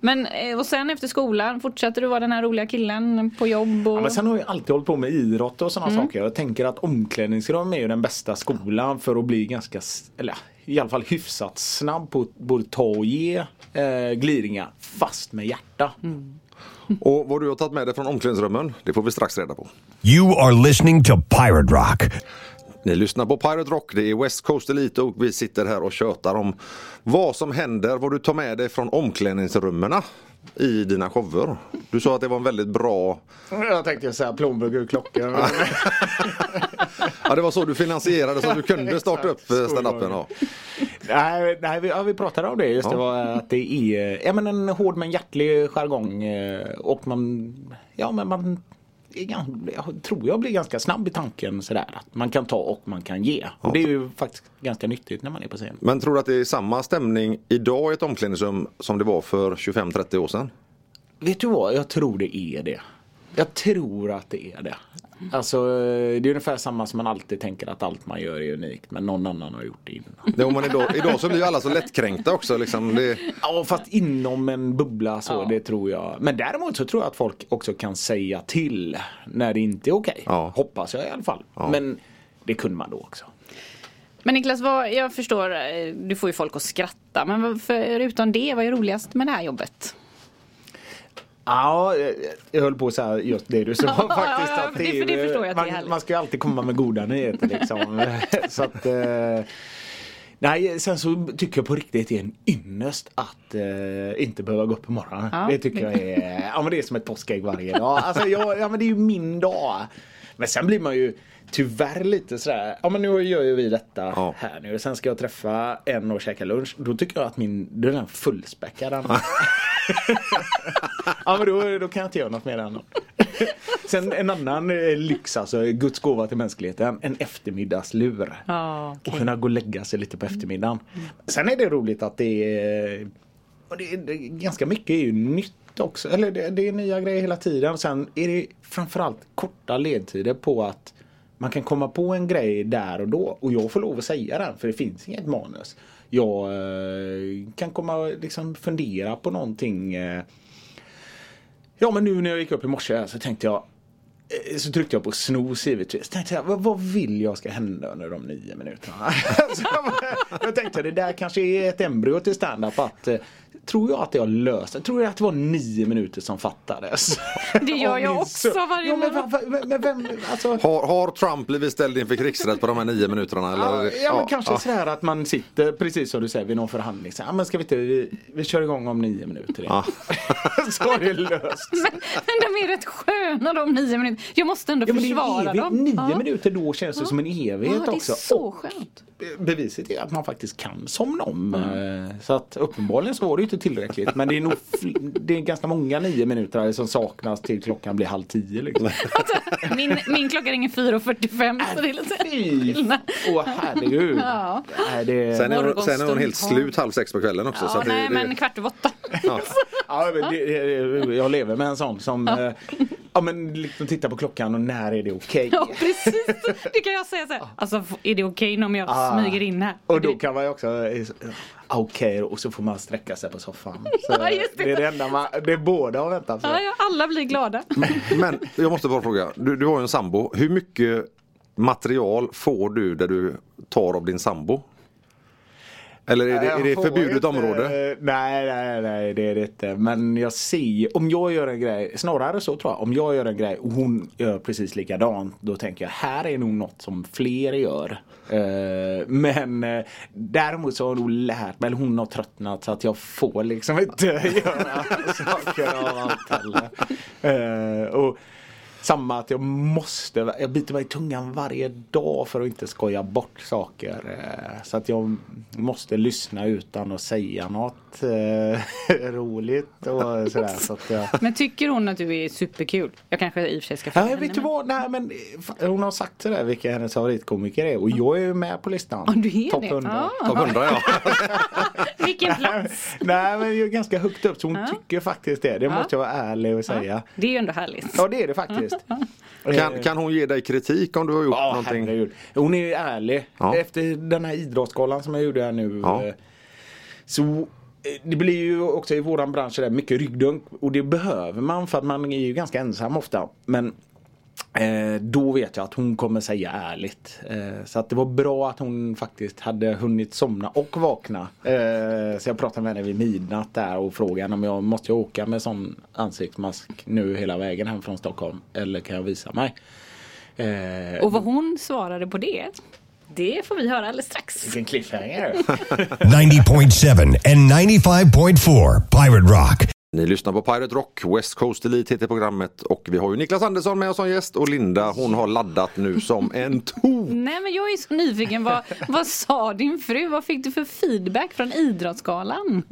[SPEAKER 2] Men eh, och sen efter skolan fortsatte du vara den här roliga killen på jobb? Och...
[SPEAKER 4] Ja, men sen har jag alltid hållit på med idrott och sådana saker. Jag tänker att omklädningsrum är ju den bästa skolan för att bli ganska, eller i alla fall hyfsat snabb på att både ta och ge eh, glidningar fast med hjärta.
[SPEAKER 1] Och vad du har tagit med dig från omklädningsrummen, det får vi strax reda på.
[SPEAKER 3] You are listening to Pirate Rock.
[SPEAKER 1] Ni lyssnar på Pirate Rock, det är West Coast Elite och vi sitter här och tjötar om vad som händer, vad du tar med dig från omklädningsrummen i dina shower. Du sa att det var en väldigt bra,
[SPEAKER 4] Jag tänkte säga plånbok ur klockan.
[SPEAKER 1] ja det var så du finansierade så att du kunde starta upp eh, stand-upen. Ja.
[SPEAKER 4] nej, nej vi, ja, vi pratade om det. Just det
[SPEAKER 1] Ja.
[SPEAKER 4] var att det är ja, men en hård men hjärtlig jargong. eh, Och man, ja men man jag tror jag blir ganska snabb i tanken sådär. Att man kan ta och man kan ge. Och det är ju faktiskt ganska nyttigt när man är på scen.
[SPEAKER 1] Men tror du att det är samma stämning idag i ett omklädningsrum som det var för 25-30 år sedan?
[SPEAKER 4] Vet du vad? Jag tror det är det. Jag tror att det är det. Alltså det är ungefär samma som man alltid tänker att allt man gör är unikt men någon annan har gjort det innan.
[SPEAKER 1] Jo, men idag, idag så blir ju alla så lättkränkta också. Liksom. Det,
[SPEAKER 4] Ja fast inom en bubbla så
[SPEAKER 2] Ja.
[SPEAKER 4] det tror jag. Men däremot så tror jag att folk också kan säga till när det inte är okej.
[SPEAKER 1] Ja.
[SPEAKER 4] Hoppas jag i alla fall. Men det kunde man då också.
[SPEAKER 2] Men Niklas, vad, jag förstår, eh, du får ju folk att skratta. Men vad- förutom det, vad är roligast med det här jobbet?
[SPEAKER 4] Ja, jag- jag höll på att säga just det du sa <laughs>
[SPEAKER 2] Ja,
[SPEAKER 4] faktiskt. Att
[SPEAKER 2] det-
[SPEAKER 4] är
[SPEAKER 2] för det förstår jag det
[SPEAKER 4] man,
[SPEAKER 2] härligt.
[SPEAKER 4] man ska ju alltid komma med goda nyheter liksom. <laughs> så att, eh, nej, sen så tycker jag på riktigt det är en ynnest att eh, inte behöva gå upp på morgonen.
[SPEAKER 2] Ja,
[SPEAKER 4] det tycker jag är, ja men det är som ett påskägg varje dag. Alltså, jag, ja men det är ju min dag. Men sen blir man ju tyvärr lite sådär, ja men nu gör ju vi detta
[SPEAKER 1] Ja.
[SPEAKER 4] här nu. Sen ska jag träffa en och käka lunch. Då tycker jag att min, då är den fullspäckad. den. <laughs> Ja men då, då kan jag inte göra något mer än <laughs> Sen en annan eh, lyx alltså, Guds gåva till mänskligheten. En eftermiddagslur.
[SPEAKER 2] Ja,
[SPEAKER 4] Och
[SPEAKER 2] okej.
[SPEAKER 4] kunna gå och lägga sig lite på eftermiddagen. Sen är det roligt att det är, och det är, det är ganska mycket är ju nytt också. Eller det, det är nya grejer hela tiden. Sen är det framförallt korta ledtider på att man kan komma på en grej där och då. Och jag får lov att säga den för det finns inget manus. Jag eh, kan komma och liksom fundera på någonting. Eh, Ja men nu när jag gick upp i morse så tänkte jag eh, så tryckte jag på snooze givetvis. Tänkte jag, vad, vad vill jag ska hända under de nio minuterna? <laughs> så jag, tänkte det där kanske är ett embryo till standup. att eh, Tror jag att jag löste Tror jag att det var nio minuter som fattades? <laughs>
[SPEAKER 2] Det gör jag också
[SPEAKER 4] så-
[SPEAKER 2] varje
[SPEAKER 4] ja, men, va- men vem, alltså,
[SPEAKER 1] har, har Trump blivit ställd inför krigsrätt på de här nio minuterna? Eller?
[SPEAKER 4] Ja, ja men kanske
[SPEAKER 1] ja.
[SPEAKER 4] sådär att man sitter precis som du säger vid någon förhandling. Så, ja, men ska vi inte, vi, vi kör igång om nio minuter. igen. <laughs> så har det löst sig.
[SPEAKER 2] Men de är rätt sköna de nio minuterna. Jag måste ändå
[SPEAKER 4] Ja, men
[SPEAKER 2] försvara
[SPEAKER 4] evigt.
[SPEAKER 2] dem.
[SPEAKER 4] Nio
[SPEAKER 2] ja.
[SPEAKER 4] minuter då känns det som en evighet
[SPEAKER 2] Ja, det är
[SPEAKER 4] också.
[SPEAKER 2] så
[SPEAKER 4] Och
[SPEAKER 2] skönt.
[SPEAKER 4] Beviset är att man faktiskt kan somna om. Eh, Så att uppenbarligen så var det inte tillräckligt. Men det är nog det är ganska många nio minuter som saknas till klockan blir halv tio. Liksom.
[SPEAKER 2] Min, min klocka ringer 4.45 så det är lite
[SPEAKER 4] Fy!
[SPEAKER 2] skillnad.
[SPEAKER 4] Åh herregud.
[SPEAKER 2] Ja.
[SPEAKER 4] Nej, det...
[SPEAKER 1] Sen är, hon, sen är hon helt slut halv sex på kvällen också. så
[SPEAKER 2] Ja,
[SPEAKER 1] att det,
[SPEAKER 2] nej
[SPEAKER 1] det,
[SPEAKER 2] men kvart över åtta.
[SPEAKER 4] Ja, men det, det- jag lever med en sån som ja. ja, men liksom tittar på klockan och när är det okej?
[SPEAKER 2] Ja precis. Det kan jag säga så här. Alltså är det okej om jag
[SPEAKER 4] Ah.
[SPEAKER 2] Smyger in här?
[SPEAKER 4] Och då kan man ju också eh, Okej och så får man sträcka sig på soffan. <laughs> Så
[SPEAKER 2] Ja, just det.
[SPEAKER 4] det är det enda man, det är båda har väntat på.
[SPEAKER 2] Ja, ja, alla blir glada. <laughs>
[SPEAKER 1] Men jag måste bara fråga, du, du har ju en sambo. Hur mycket material får du där du tar av din sambo? Eller är det, är det förbjudet
[SPEAKER 4] inte-
[SPEAKER 1] område?
[SPEAKER 4] Nej, nej, nej det är det inte. Men jag ser, om jag gör en grej, snarare så tror jag, om jag gör en grej och hon gör precis likadant. Då tänker jag, här är nog något som fler gör. Eh, men eh, däremot så har jag nog lärt mig, eller hon har tröttnat så att jag får liksom inte <laughs> göra saker av allt heller. Eh, och samma att jag måste, jag biter mig i tungan varje dag för att inte skoja bort saker. eh, Så att jag måste lyssna utan att säga något eh, <laughs> roligt och sådär. Så att jag,
[SPEAKER 2] Men tycker hon att du är superkul? Jag kanske i och för sig ska fråga henne,
[SPEAKER 4] vet du
[SPEAKER 2] men-
[SPEAKER 4] vad? Nej, men hon har sagt sådär vilka hennes favoritkomiker är och jag är ju med på listan.
[SPEAKER 2] Ja, du är
[SPEAKER 4] Topp
[SPEAKER 2] det?
[SPEAKER 4] 100.
[SPEAKER 2] Ja.
[SPEAKER 1] Topp 100 ja.
[SPEAKER 2] Vilken plats!
[SPEAKER 4] Nej men jag är ganska högt upp så hon
[SPEAKER 2] Ja.
[SPEAKER 4] tycker faktiskt det. Det måste jag vara ärlig och säga.
[SPEAKER 2] Det är ju ändå härligt.
[SPEAKER 4] Ja det är det faktiskt.
[SPEAKER 1] Kan, kan hon ge dig kritik om du har gjort
[SPEAKER 4] Ja,
[SPEAKER 1] någonting?
[SPEAKER 4] herregud. Hon är ju ärlig.
[SPEAKER 1] Ja.
[SPEAKER 4] Efter den här idrottsgalan som jag gjorde här nu.
[SPEAKER 1] Ja.
[SPEAKER 4] eh, Så eh, det blir ju också i våran bransch där mycket ryggdunk. Och det behöver man för att man är ju ganska ensam ofta. Men eh, då vet jag att hon kommer säga ärligt. Eh, så att det var bra att hon faktiskt hade hunnit somna och vakna. Eh, så jag pratade med henne vid midnatt där och frågade om jag måste jag åka med sån ansiktsmask nu hela vägen hem från Stockholm. Eller kan jag visa mig? Eh,
[SPEAKER 2] Och vad hon svarade på det, det får vi höra alldeles strax.
[SPEAKER 4] vilken cliffhanger. <laughs> <laughs>
[SPEAKER 3] 90.7 and 95.4 Pirate Rock.
[SPEAKER 1] Ni lyssnar på Pirate Rock, West Coast Elite heter programmet och vi har ju Niklas Andersson med oss som gäst och Linda hon har laddat nu som en <laughs>
[SPEAKER 2] Nej men jag är så nyfiken. Vad, <laughs> vad sa din fru? Vad fick du för feedback från Idrottsgalan?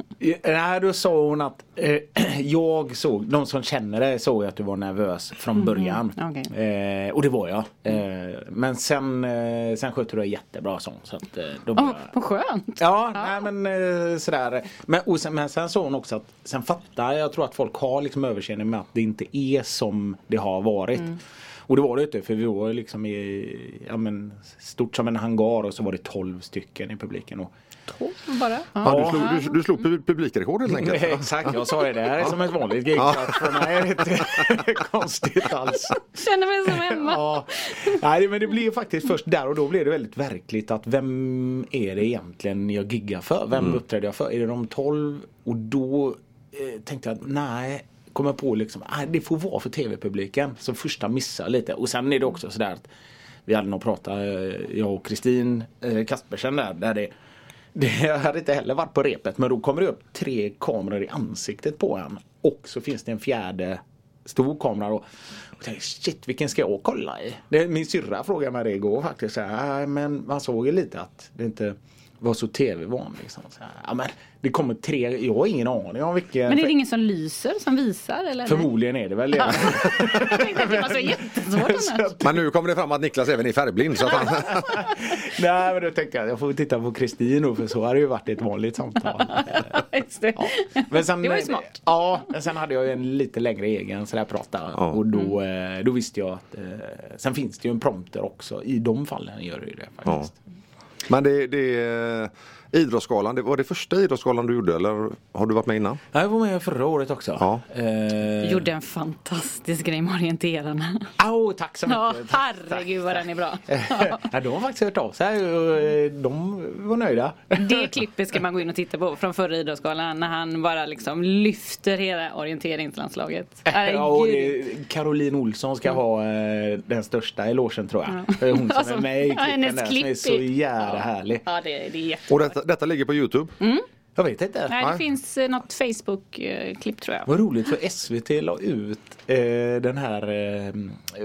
[SPEAKER 4] Nej, då sa hon att eh, <clears throat> jag såg, de som känner dig såg att du var nervös från början.
[SPEAKER 2] okej.
[SPEAKER 4] Eh, och det var jag. Eh, men sen, eh, sen skötte du det jättebra sång. Så att, eh, då
[SPEAKER 2] Åh,
[SPEAKER 4] jag-
[SPEAKER 2] vad skönt.
[SPEAKER 4] Ja, nej men eh, sådär. Men, och sen, men sen sa hon också att sen fattar jag tror att folk har liksom överseende med att det inte är som det har varit. Och det var det inte för vi var liksom i ja, men, stort som en hangar och så var det 12 stycken i publiken. Och,
[SPEAKER 2] bara?
[SPEAKER 1] Ja, du, slog, du, du slog pu- publikrekord helt enkelt. <laughs>
[SPEAKER 4] Exakt, jag sa det. Det här är som ett vanligt gig. För mig är det inte <laughs> konstigt alls.
[SPEAKER 2] Känner mig som hemma.
[SPEAKER 4] Ja. Nej men det blir ju faktiskt först där och då blir det väldigt verkligt att vem är det egentligen jag giggar för? Vem uppträder jag för? Är det de 12? Och då eh, tänkte jag att nej Kommer på liksom, nej, det får vara för tv-publiken. Så första missar lite. Och sen är det också sådär att Vi hade nog pratat, eh, jag och Kristin eh, Kaspersen där. där det, <laughs> det hade inte heller varit på repet men då kommer det upp tre kameror i ansiktet på en. Och så finns det en fjärde stor kamera då. Och tänkte, shit vilken ska jag kolla i? Det, min syrra frågade mig det igår faktiskt. Så här, äh, men man såg ju lite att det inte var så tv-van. Liksom. Så här, ja, men det kommer tre, jag har ingen aning om vilken.
[SPEAKER 2] Men är det ingen som lyser, som visar? Eller?
[SPEAKER 4] Förmodligen är det väl det. <laughs>
[SPEAKER 2] Det. <laughs>
[SPEAKER 1] Men nu kommer det fram att Niklas även är färgblind. Så att han, <laughs>
[SPEAKER 4] Nej men då tänkte jag, jag får titta på Kristin då för så hade det ju varit ett vanligt samtal.
[SPEAKER 2] Det.
[SPEAKER 4] Men sen,
[SPEAKER 2] Det var ju smart.
[SPEAKER 4] Ja, men sen hade jag ju en lite längre egen sådär prata.
[SPEAKER 1] Ja.
[SPEAKER 4] Och då, eh, då visste jag att eh, Sen finns det ju en prompter också. I de fallen gör det ju det faktiskt.
[SPEAKER 1] men det, det är Idrottsgalan, det var det första Idrottsgalan du gjorde eller har du varit med innan?
[SPEAKER 4] Jag var med förra året också.
[SPEAKER 1] Ja.
[SPEAKER 4] Eh,
[SPEAKER 2] Gjorde en fantastisk grej med orienterarna.
[SPEAKER 4] Au, tack så mycket.
[SPEAKER 2] Ja,
[SPEAKER 4] Tack,
[SPEAKER 2] herregud vad den är bra. <laughs>
[SPEAKER 4] ja, de har faktiskt hört av sig och eh, de var nöjda.
[SPEAKER 2] Det klippet ska man gå in och titta på från förra Idrottsgalan när han bara liksom lyfter hela orienteringslandslaget.
[SPEAKER 4] Ja, och Caroline Olsson ska ha eh, den största elogen tror jag. Är hon som <laughs>
[SPEAKER 2] Alltså,
[SPEAKER 4] är med i <laughs>
[SPEAKER 2] ja,
[SPEAKER 4] klippen där som är så jävla härlig.
[SPEAKER 2] Ja, det, det är jätte...
[SPEAKER 1] Och detta, detta ligger på Youtube? Mm.
[SPEAKER 4] Jag vet inte.
[SPEAKER 2] Nej, det
[SPEAKER 1] Nej.
[SPEAKER 2] finns eh, något Facebook-klipp tror jag.
[SPEAKER 4] Vad roligt för SVT la ut eh, den här eh,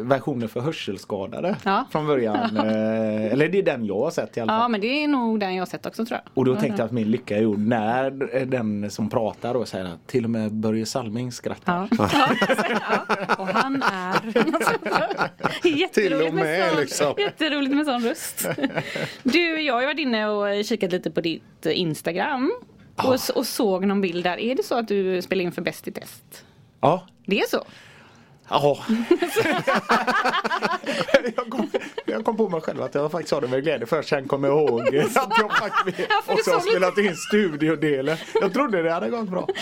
[SPEAKER 4] versionen för hörselskadade
[SPEAKER 2] Ja.
[SPEAKER 4] från början. <laughs> Eh, eller det är den jag har sett i alla fall.
[SPEAKER 2] Ja, men det är nog den jag har sett också tror jag.
[SPEAKER 4] Och då tänkte jag att min lycka är gjord när eh, den som pratar då säger att till och med Börje Salming skrattar.
[SPEAKER 2] Ja. ja. Och han är... <laughs> Jätteroligt
[SPEAKER 1] Till och med,
[SPEAKER 2] sån,
[SPEAKER 1] liksom.
[SPEAKER 2] Jätteroligt med sån röst. Du, jag har ju varit inne och kikat lite på ditt Instagram. Och, och såg någon bild där. Är det så att du spelar in för Bäst i test?
[SPEAKER 4] Ja.
[SPEAKER 2] Det är så?
[SPEAKER 4] Ja. <laughs> jag, kom, jag kom på mig själv att jag faktiskt sa det med glädje för sen kom jag ihåg <laughs> att jag faktiskt
[SPEAKER 2] Ja,
[SPEAKER 4] också har spelat in studiodelen. Jag trodde det hade gått bra. <laughs>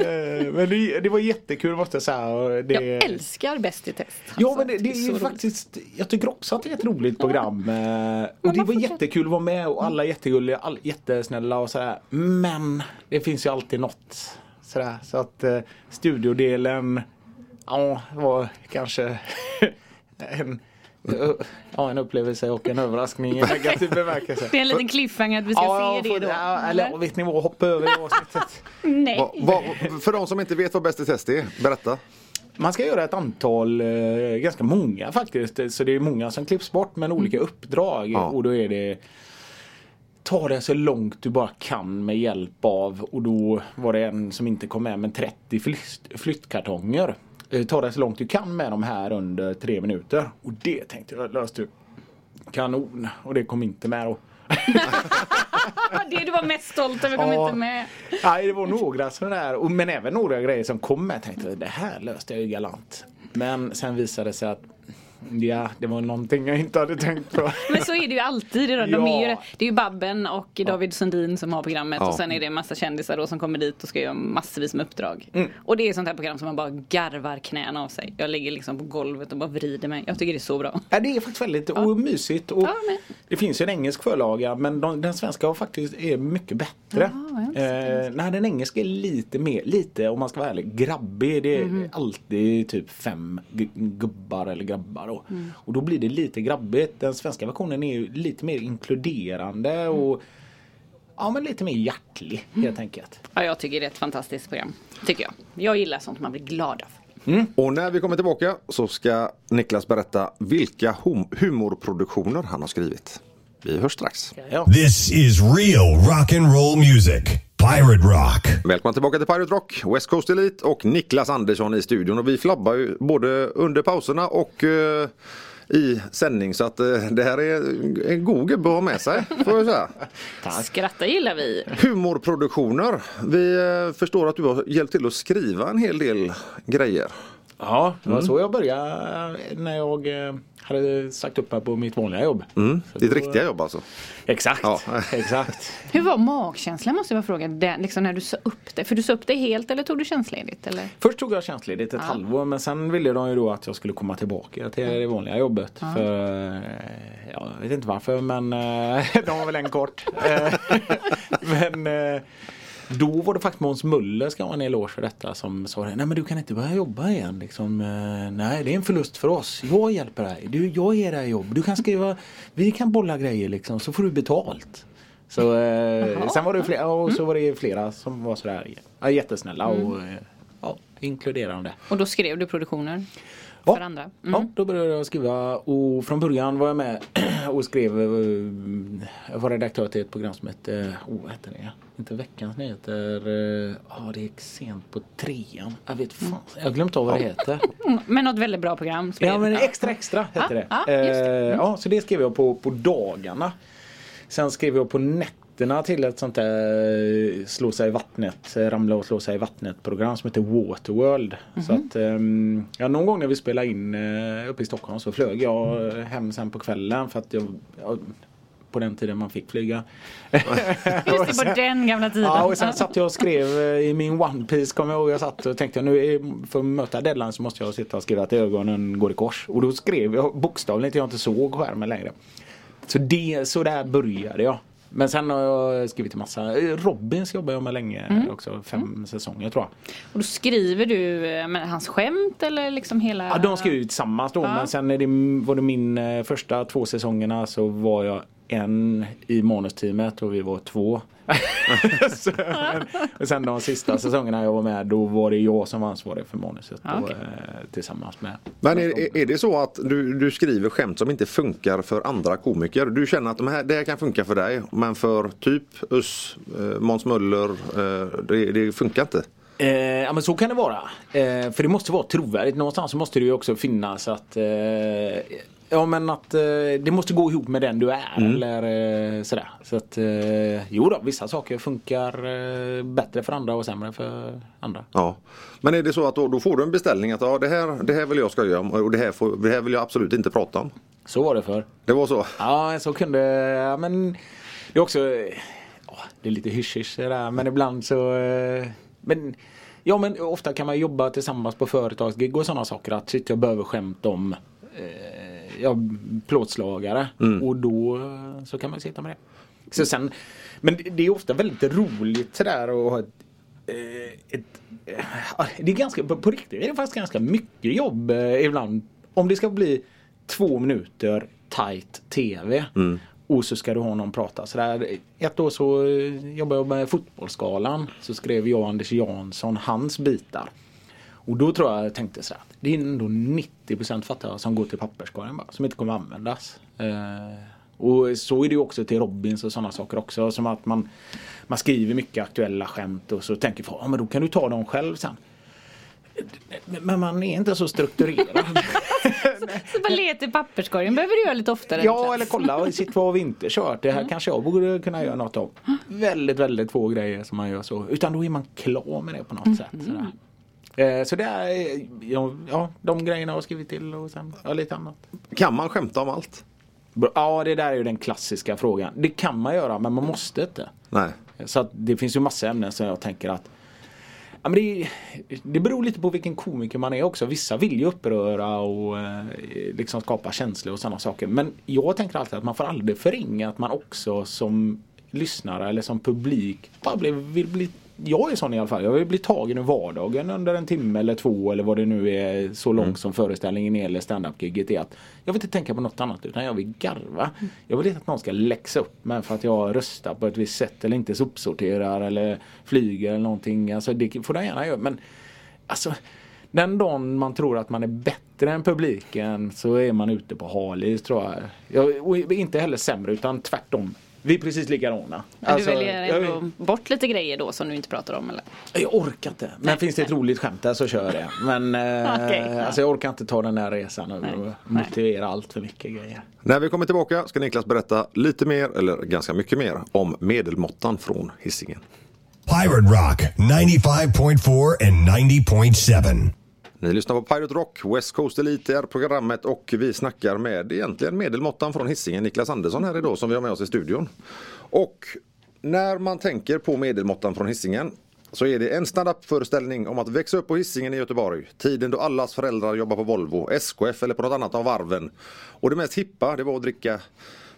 [SPEAKER 4] Eh, Men det, det var jättekul måste jag säga. Det,
[SPEAKER 2] Jag älskar Bäst i test.
[SPEAKER 4] Ja
[SPEAKER 2] Alltså,
[SPEAKER 4] men det, det är
[SPEAKER 2] roligt.
[SPEAKER 4] faktiskt Jag tycker också att det är ett roligt program eh, Och det var jättekul att vara med och alla är jättegulliga, all, jättesnälla och sådär Men det finns ju alltid något sådär så att eh, studiodelen Ja var kanske <laughs> en Ja en upplevelse och en överraskning i negativ bemärkelse
[SPEAKER 2] Det är en liten cliffhanger att vi ska
[SPEAKER 4] Ja,
[SPEAKER 2] se
[SPEAKER 4] får-
[SPEAKER 2] det då.
[SPEAKER 4] ja, eller vet ni vad, hoppa över det <laughs> avsnittet
[SPEAKER 2] Nej.
[SPEAKER 1] Va, va, för de som inte vet vad Bäst i test är, berätta.
[SPEAKER 4] Man ska göra ett antal, eh, ganska många faktiskt. Så det är många som klipps bort men olika uppdrag.
[SPEAKER 1] Ja.
[SPEAKER 4] Och då är det Ta det så långt du bara kan med hjälp av och då var det en som inte kom med men 30 flytt, flyttkartonger. Eh, Ta det så långt du kan med de här under tre minuter. Och det tänkte jag löste du kanon. Och det kom inte med då.
[SPEAKER 2] Det du var mest stolt över kom
[SPEAKER 4] Ja.
[SPEAKER 2] inte med.
[SPEAKER 4] Nej det var några sådana där, men även några grejer som kom med. Jag tänkte det här löste jag ju galant. Men sen visade det sig att ja, det var någonting jag inte hade tänkt på. <laughs>
[SPEAKER 2] Men så är det ju alltid. De
[SPEAKER 4] Ja.
[SPEAKER 2] är ju, det. är ju Babben och David Sundin som har programmet
[SPEAKER 1] Ja.
[SPEAKER 2] och sen är det en massa kändisar då som kommer dit och ska göra massvis med uppdrag.
[SPEAKER 4] Mm.
[SPEAKER 2] Och det är sånt här program som man bara garvar knäna av sig. Jag ligger liksom på golvet och bara vrider mig. Jag tycker det är så bra.
[SPEAKER 4] Ja, det är faktiskt väldigt och mysigt. Och
[SPEAKER 2] Ja,
[SPEAKER 4] Det finns ju en engelsk förlaga men de, den svenska har faktiskt är mycket bättre.
[SPEAKER 2] Sett
[SPEAKER 4] eh, nej, den engelska är lite mer, lite om man ska vara ärlig, grabbig. Det är
[SPEAKER 2] Mhm.
[SPEAKER 4] alltid typ fem gu- gubbar eller grabbar. Då.
[SPEAKER 2] Mm.
[SPEAKER 4] Och då blir det lite grabbigt. Den svenska versionen är ju lite mer inkluderande
[SPEAKER 2] Mm.
[SPEAKER 4] och ja, men lite mer hjärtlig helt enkelt.
[SPEAKER 2] Ja, jag tycker det är ett fantastiskt program. Tycker jag. Jag gillar sånt man blir glad av.
[SPEAKER 1] Och när vi kommer tillbaka så ska Niklas berätta vilka hum- humorproduktioner han har skrivit. Vi hörs strax.
[SPEAKER 4] Ja.
[SPEAKER 3] This is real rock and roll music. Pirate Rock.
[SPEAKER 1] Välkomna tillbaka till Pirate Rock, West Coast Elite och Niklas Andersson i studion. Och vi flabbar ju både under pauserna och eh, i sändning så att eh, det här är en god gubbe att ha med sig. Får jag säga. <laughs>
[SPEAKER 2] Skratta gillar vi.
[SPEAKER 1] Humorproduktioner. Vi eh, förstår att du har hjälpt till att skriva en hel del grejer.
[SPEAKER 4] Ja, det
[SPEAKER 1] Mm.
[SPEAKER 4] var så jag började när jag eh, hade sagt upp mig på mitt vanliga jobb.
[SPEAKER 1] Mm. Ditt
[SPEAKER 4] då-
[SPEAKER 1] riktiga jobb alltså.
[SPEAKER 4] Exakt,
[SPEAKER 1] Ja. <laughs>
[SPEAKER 4] exakt.
[SPEAKER 2] Hur var magkänslan måste jag fråga, den, liksom när du sa upp det? För du sa upp det helt eller tog du tjänstledigt? Eller?
[SPEAKER 4] Först tog jag tjänstledigt ett halvår men sen ville de ju då att jag skulle komma tillbaka till det vanliga jobbet. För, eh, ja, jag vet inte varför men eh, <laughs> de var väl en kort. <laughs> Men då var det faktiskt Måns Möller ska ha en eloge för detta som sa. Nej men du kan inte börja jobba igen. Liksom, eh, nej det är en förlust för oss. Jag hjälper dig. Du, jag ger dig jobb. Du kan skriva. Vi kan bolla grejer liksom så får du betalt. Så, eh, sen var det flera, och så var det flera som var sådär ja, jättesnälla och eh, ja, inkluderande.
[SPEAKER 2] Och då skrev du produktioner
[SPEAKER 4] Ja.
[SPEAKER 2] för andra? Mm.
[SPEAKER 4] Ja, då började jag skriva och från början var jag med <clears throat> och skrev. eh, Jag var redaktör till ett program som hette, oh, vad hette det? Inte Veckans Nyheter. eh, Ja, det gick sent på trean. Jag vet fan, jag har glömt av vad det heter.
[SPEAKER 2] Mm, <laughs> Men något väldigt bra program.
[SPEAKER 4] Ja, men. Extra Extra hette det.
[SPEAKER 2] Ja, ja, just det.
[SPEAKER 4] Eh, ja, så det skrev jag på, på dagarna. Sen skrev jag på nätterna till ett sånt där eh, slå sig i vattnet, eh, ramla och slå sig i vattnet program som heter Waterworld. Så
[SPEAKER 2] Mhm.
[SPEAKER 4] att, ehm, ja, någon gång när vi spelade in eh, uppe i Stockholm så flög jag hem sen på kvällen för att jag, jag på den tiden man fick flyga. <laughs>
[SPEAKER 2] Just det, på den gamla tiden.
[SPEAKER 4] Ja, och sen satt jag och skrev i min One Piece kommer jag ihåg. Jag satt och tänkte nu för att möta deadline så måste jag sitta och skriva att ögonen går i kors. Och då skrev jag bokstavligen till jag inte såg skärmen längre. Så, det, så där började jag. Men sen har jag skrivit en massa. Robins jobbar jag med länge
[SPEAKER 2] Mm.
[SPEAKER 4] också. Fem säsonger tror jag.
[SPEAKER 2] Och då skriver du eh, men, hans skämt eller liksom hela?
[SPEAKER 4] Ja, de skrev ju tillsammans då.
[SPEAKER 2] Ja.
[SPEAKER 4] Men sen är det, var det min eh, första två säsongerna så var jag en i manusteamet och vi var två. <laughs> så, och sen de sista säsongerna jag var med då var det jag som var ansvarig för manuset. Då,
[SPEAKER 2] okej.
[SPEAKER 4] eh, tillsammans med.
[SPEAKER 1] Men är, är- är det så att du, du skriver skämt som inte funkar för andra komiker? Du känner att de här, det här kan funka för dig men för typ Us, eh, Måns Möller, eh, det, det funkar inte?
[SPEAKER 4] Eh, ja men så kan det vara. Eh, för det måste vara trovärdigt. Någonstans så måste det ju också finnas att eh, Ja men att eh, det måste gå ihop med den du är eller eh, sådär. Så att eh, jo då, vissa saker funkar eh, bättre för andra och sämre för andra.
[SPEAKER 1] Ja. Men är det så att då, då får du en beställning att ja, det, här, det här vill jag skoja om och det här, får, det här vill jag absolut inte prata om?
[SPEAKER 4] Så var det för.
[SPEAKER 1] Det var så?
[SPEAKER 4] Ja, så kunde, ja, men det är också, ja, det är lite hysch där men ibland så, eh, men Ja men ofta kan man jobba tillsammans på företagsgig och sådana saker att shit jag behöver skämt om eh, ja, plåtslagare och då eh, så kan man sitta med det. Så sen, men det- är ofta väldigt roligt sådär att ha ett, eh, ett eh, det är ganska, på riktigt är det faktiskt ganska mycket jobb ibland. Om det ska bli två minuter tight TV och så ska du ha någon prata. Så där, ett år så jobbade jag med Fotbollsskalan. Så skrev jag och Anders Jansson hans bitar. Och då tror jag jag tänkte så här, att det är ändå 90% fattar jag som går till papperskorgen bara, som inte kommer användas. Eh, och så är det ju också till Robins och sådana saker också. Som att man, man skriver mycket aktuella skämt och så tänker folk, ja men då kan du ta dem själv sen. Men man är inte så strukturerad. <laughs>
[SPEAKER 2] Så bara leta i papperskorgen behöver du göra lite oftare.
[SPEAKER 4] Ja eller kolla, sitt vad har vi inte kört? Det här kanske jag borde kunna göra något av. Väldigt, väldigt få grejer som man gör så. Utan då är man klar med det på något sätt. Sådär. Eh, Så det är ja, ja, de grejerna har jag skrivit till och sen ja, lite annat.
[SPEAKER 1] Kan man skämta om allt?
[SPEAKER 4] Ja det där är ju den klassiska frågan. Det kan man göra men man måste inte.
[SPEAKER 1] Nej.
[SPEAKER 4] Så det finns ju massa ämnen som jag tänker att ja, men det, det beror lite på vilken komiker man är också. Vissa vill ju uppröra och eh, liksom skapa känslor och sådana saker. Men jag tänker alltid att man får aldrig förringa att man också som lyssnare eller som publik bara vill bli jag är sån i alla fall. Jag vill bli tagen ur vardagen under en timme eller två eller vad det nu är så långt som föreställningen är eller standup-giget är. Att jag vill inte tänka på något annat utan jag vill garva. Jag vill inte att någon ska läxa upp mig för att jag röstar på ett visst sätt eller inte sopsorterar eller flyger eller någonting. Alltså det får de gärna göra men alltså Den dagen man tror att man är bättre än publiken så är man ute på halis tror jag. jag och inte heller sämre utan tvärtom. Vi är precis likadana.
[SPEAKER 2] Men
[SPEAKER 4] Alltså,
[SPEAKER 2] du väljer
[SPEAKER 4] jag,
[SPEAKER 2] ändå bort lite grejer då som du inte pratar om eller?
[SPEAKER 4] jag orkar inte. Men finns det ett roligt skämt där så kör jag det. Men <laughs> eh,
[SPEAKER 2] ja.
[SPEAKER 4] alltså, jag orkar inte ta den där resan och
[SPEAKER 2] Nej,
[SPEAKER 4] och
[SPEAKER 2] nej.
[SPEAKER 4] motivera allt för mycket grejer.
[SPEAKER 1] När vi kommer tillbaka ska Niklas berätta lite mer, eller ganska mycket mer, om medelmåttan från Hisingen.
[SPEAKER 3] Pirate Rock 95.4 and 90.7.
[SPEAKER 1] Ni lyssnar på Pirate Rock, West Coast Elite är programmet och vi snackar med egentligen medelmåttan från Hisingen, Niklas Andersson här idag som vi har med oss i studion. Och när man tänker på medelmåttan från Hisingen så är det en stand-up föreställning om att växa upp på Hisingen i Göteborg. Tiden då allas föräldrar jobbar på Volvo, SKF eller på något annat av varven. Och det mest hippa det var att dricka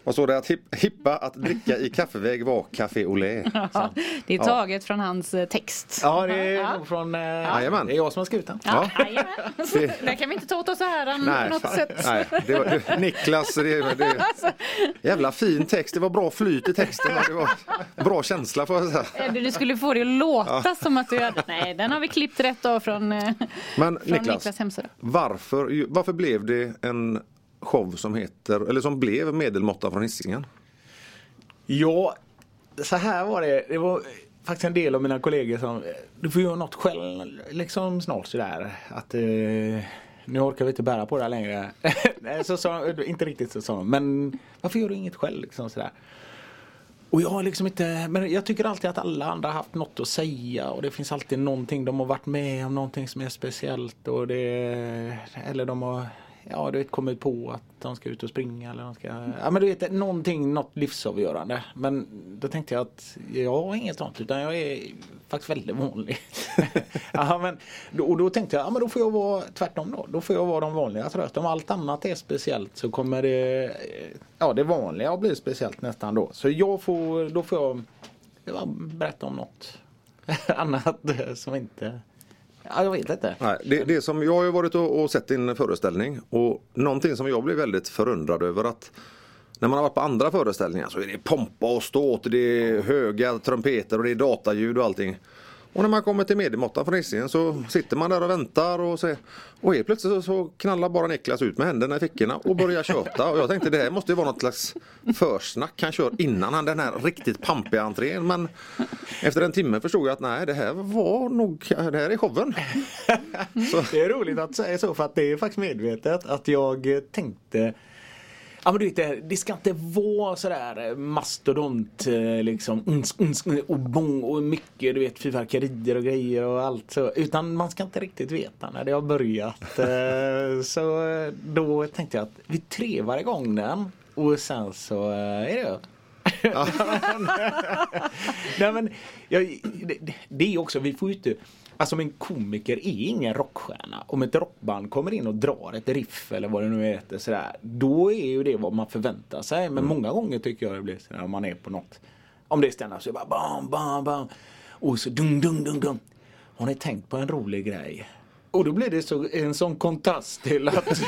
[SPEAKER 1] vad står det? Att hipp- hippa att dricka i kaffeväg var Café Olé. <laughs>
[SPEAKER 2] Ja, det är taget från hans eh, text.
[SPEAKER 4] Ja, det är
[SPEAKER 2] Ja.
[SPEAKER 4] från... Eh,
[SPEAKER 1] Jajamän.
[SPEAKER 4] det är jag som har skrivit den.
[SPEAKER 2] Ja.
[SPEAKER 1] Det-
[SPEAKER 2] Det kan vi inte ta åt oss äran på något
[SPEAKER 1] fan,
[SPEAKER 2] sätt.
[SPEAKER 1] nej det var, det, Niklas, det, det, jävla fin text. Det var bra flyt i texten. Det var bra känsla får jag säga.
[SPEAKER 2] Eddie, Du skulle få det att låta som att du hade... Nej, den har vi klippt rätt av från, eh,
[SPEAKER 1] Men
[SPEAKER 2] från
[SPEAKER 1] Niklas,
[SPEAKER 2] Niklas hemsida.
[SPEAKER 1] varför, varför blev det en show som heter, eller som blev Medelmåtta från Hisingen?
[SPEAKER 4] Ja, så här var det. Det var faktiskt en del av mina kollegor som, du får göra något själv liksom snart sådär. Att eh, nu orkar vi inte bära på det här längre. <laughs> Så sa inte riktigt så sa de, men varför gör du inget själv liksom sådär. Och jag har liksom inte, men jag tycker alltid att alla andra har haft något att säga och det finns alltid någonting de har varit med om, någonting som är speciellt och det, eller de har, ja du vet kommit på att de ska ut och springa eller de ska, ja men du vet någonting, något livsavgörande. Men då tänkte jag att jag har inget sånt utan jag är faktiskt väldigt vanlig. <laughs> ja, men, då- och då tänkte jag, ja men då får jag vara tvärtom då. Då får jag vara de vanliga tror. Om allt annat är speciellt så kommer det, ja det vanliga blir speciellt nästan då. Så jag får, då får jag jag berätta om något <laughs> annat som inte, ja jag vet inte.
[SPEAKER 1] Nej, det, det som jag har ju varit och, och sett din föreställning och någonting som jag blev väldigt förundrad över att när man har varit på andra föreställningar så är det pompa och ståt, det är höga trumpeter och det är dataljud och allting. Och när man kommer till mediemåttan från Hisingen så sitter man där och väntar och, så, och helt plötsligt så, så knallar bara Niklas ut med händerna i fickorna och börjar köta. Och jag tänkte det här måste ju vara något slags försnack han kör innan han den här riktigt pampiga entrén. Men efter en timme förstod jag att nej det här var nog, det här är showen. <laughs> Så,
[SPEAKER 4] Det är roligt att säga så för att det är faktiskt medvetet att jag tänkte Ja men du vet det, ska inte vara sådär eh, mastodont eh, liksom uns, uns, och bång och mycket du vet fyrverkerier och grejer och allt så. Utan man ska inte riktigt veta när det har börjat. <laughs> Eh, Så då tänkte jag att vi trevar igång den och sen så är det. <laughs> Nej men jag, det- det är också, vi får ju inte Alltså en komiker är ingen rockstjärna. Om ett rockband kommer in och drar ett riff eller vad det nu heter sådär. Då är ju det vad man förväntar sig. Men många gånger tycker jag det blir sådär om man är på något. Om det är stand-up så är det bara bam, bam, bam. Och så dung, dung, dung, dung. Har ni tänkt på en rolig grej? Och då blir det så, en sån kontrast till att <laughs>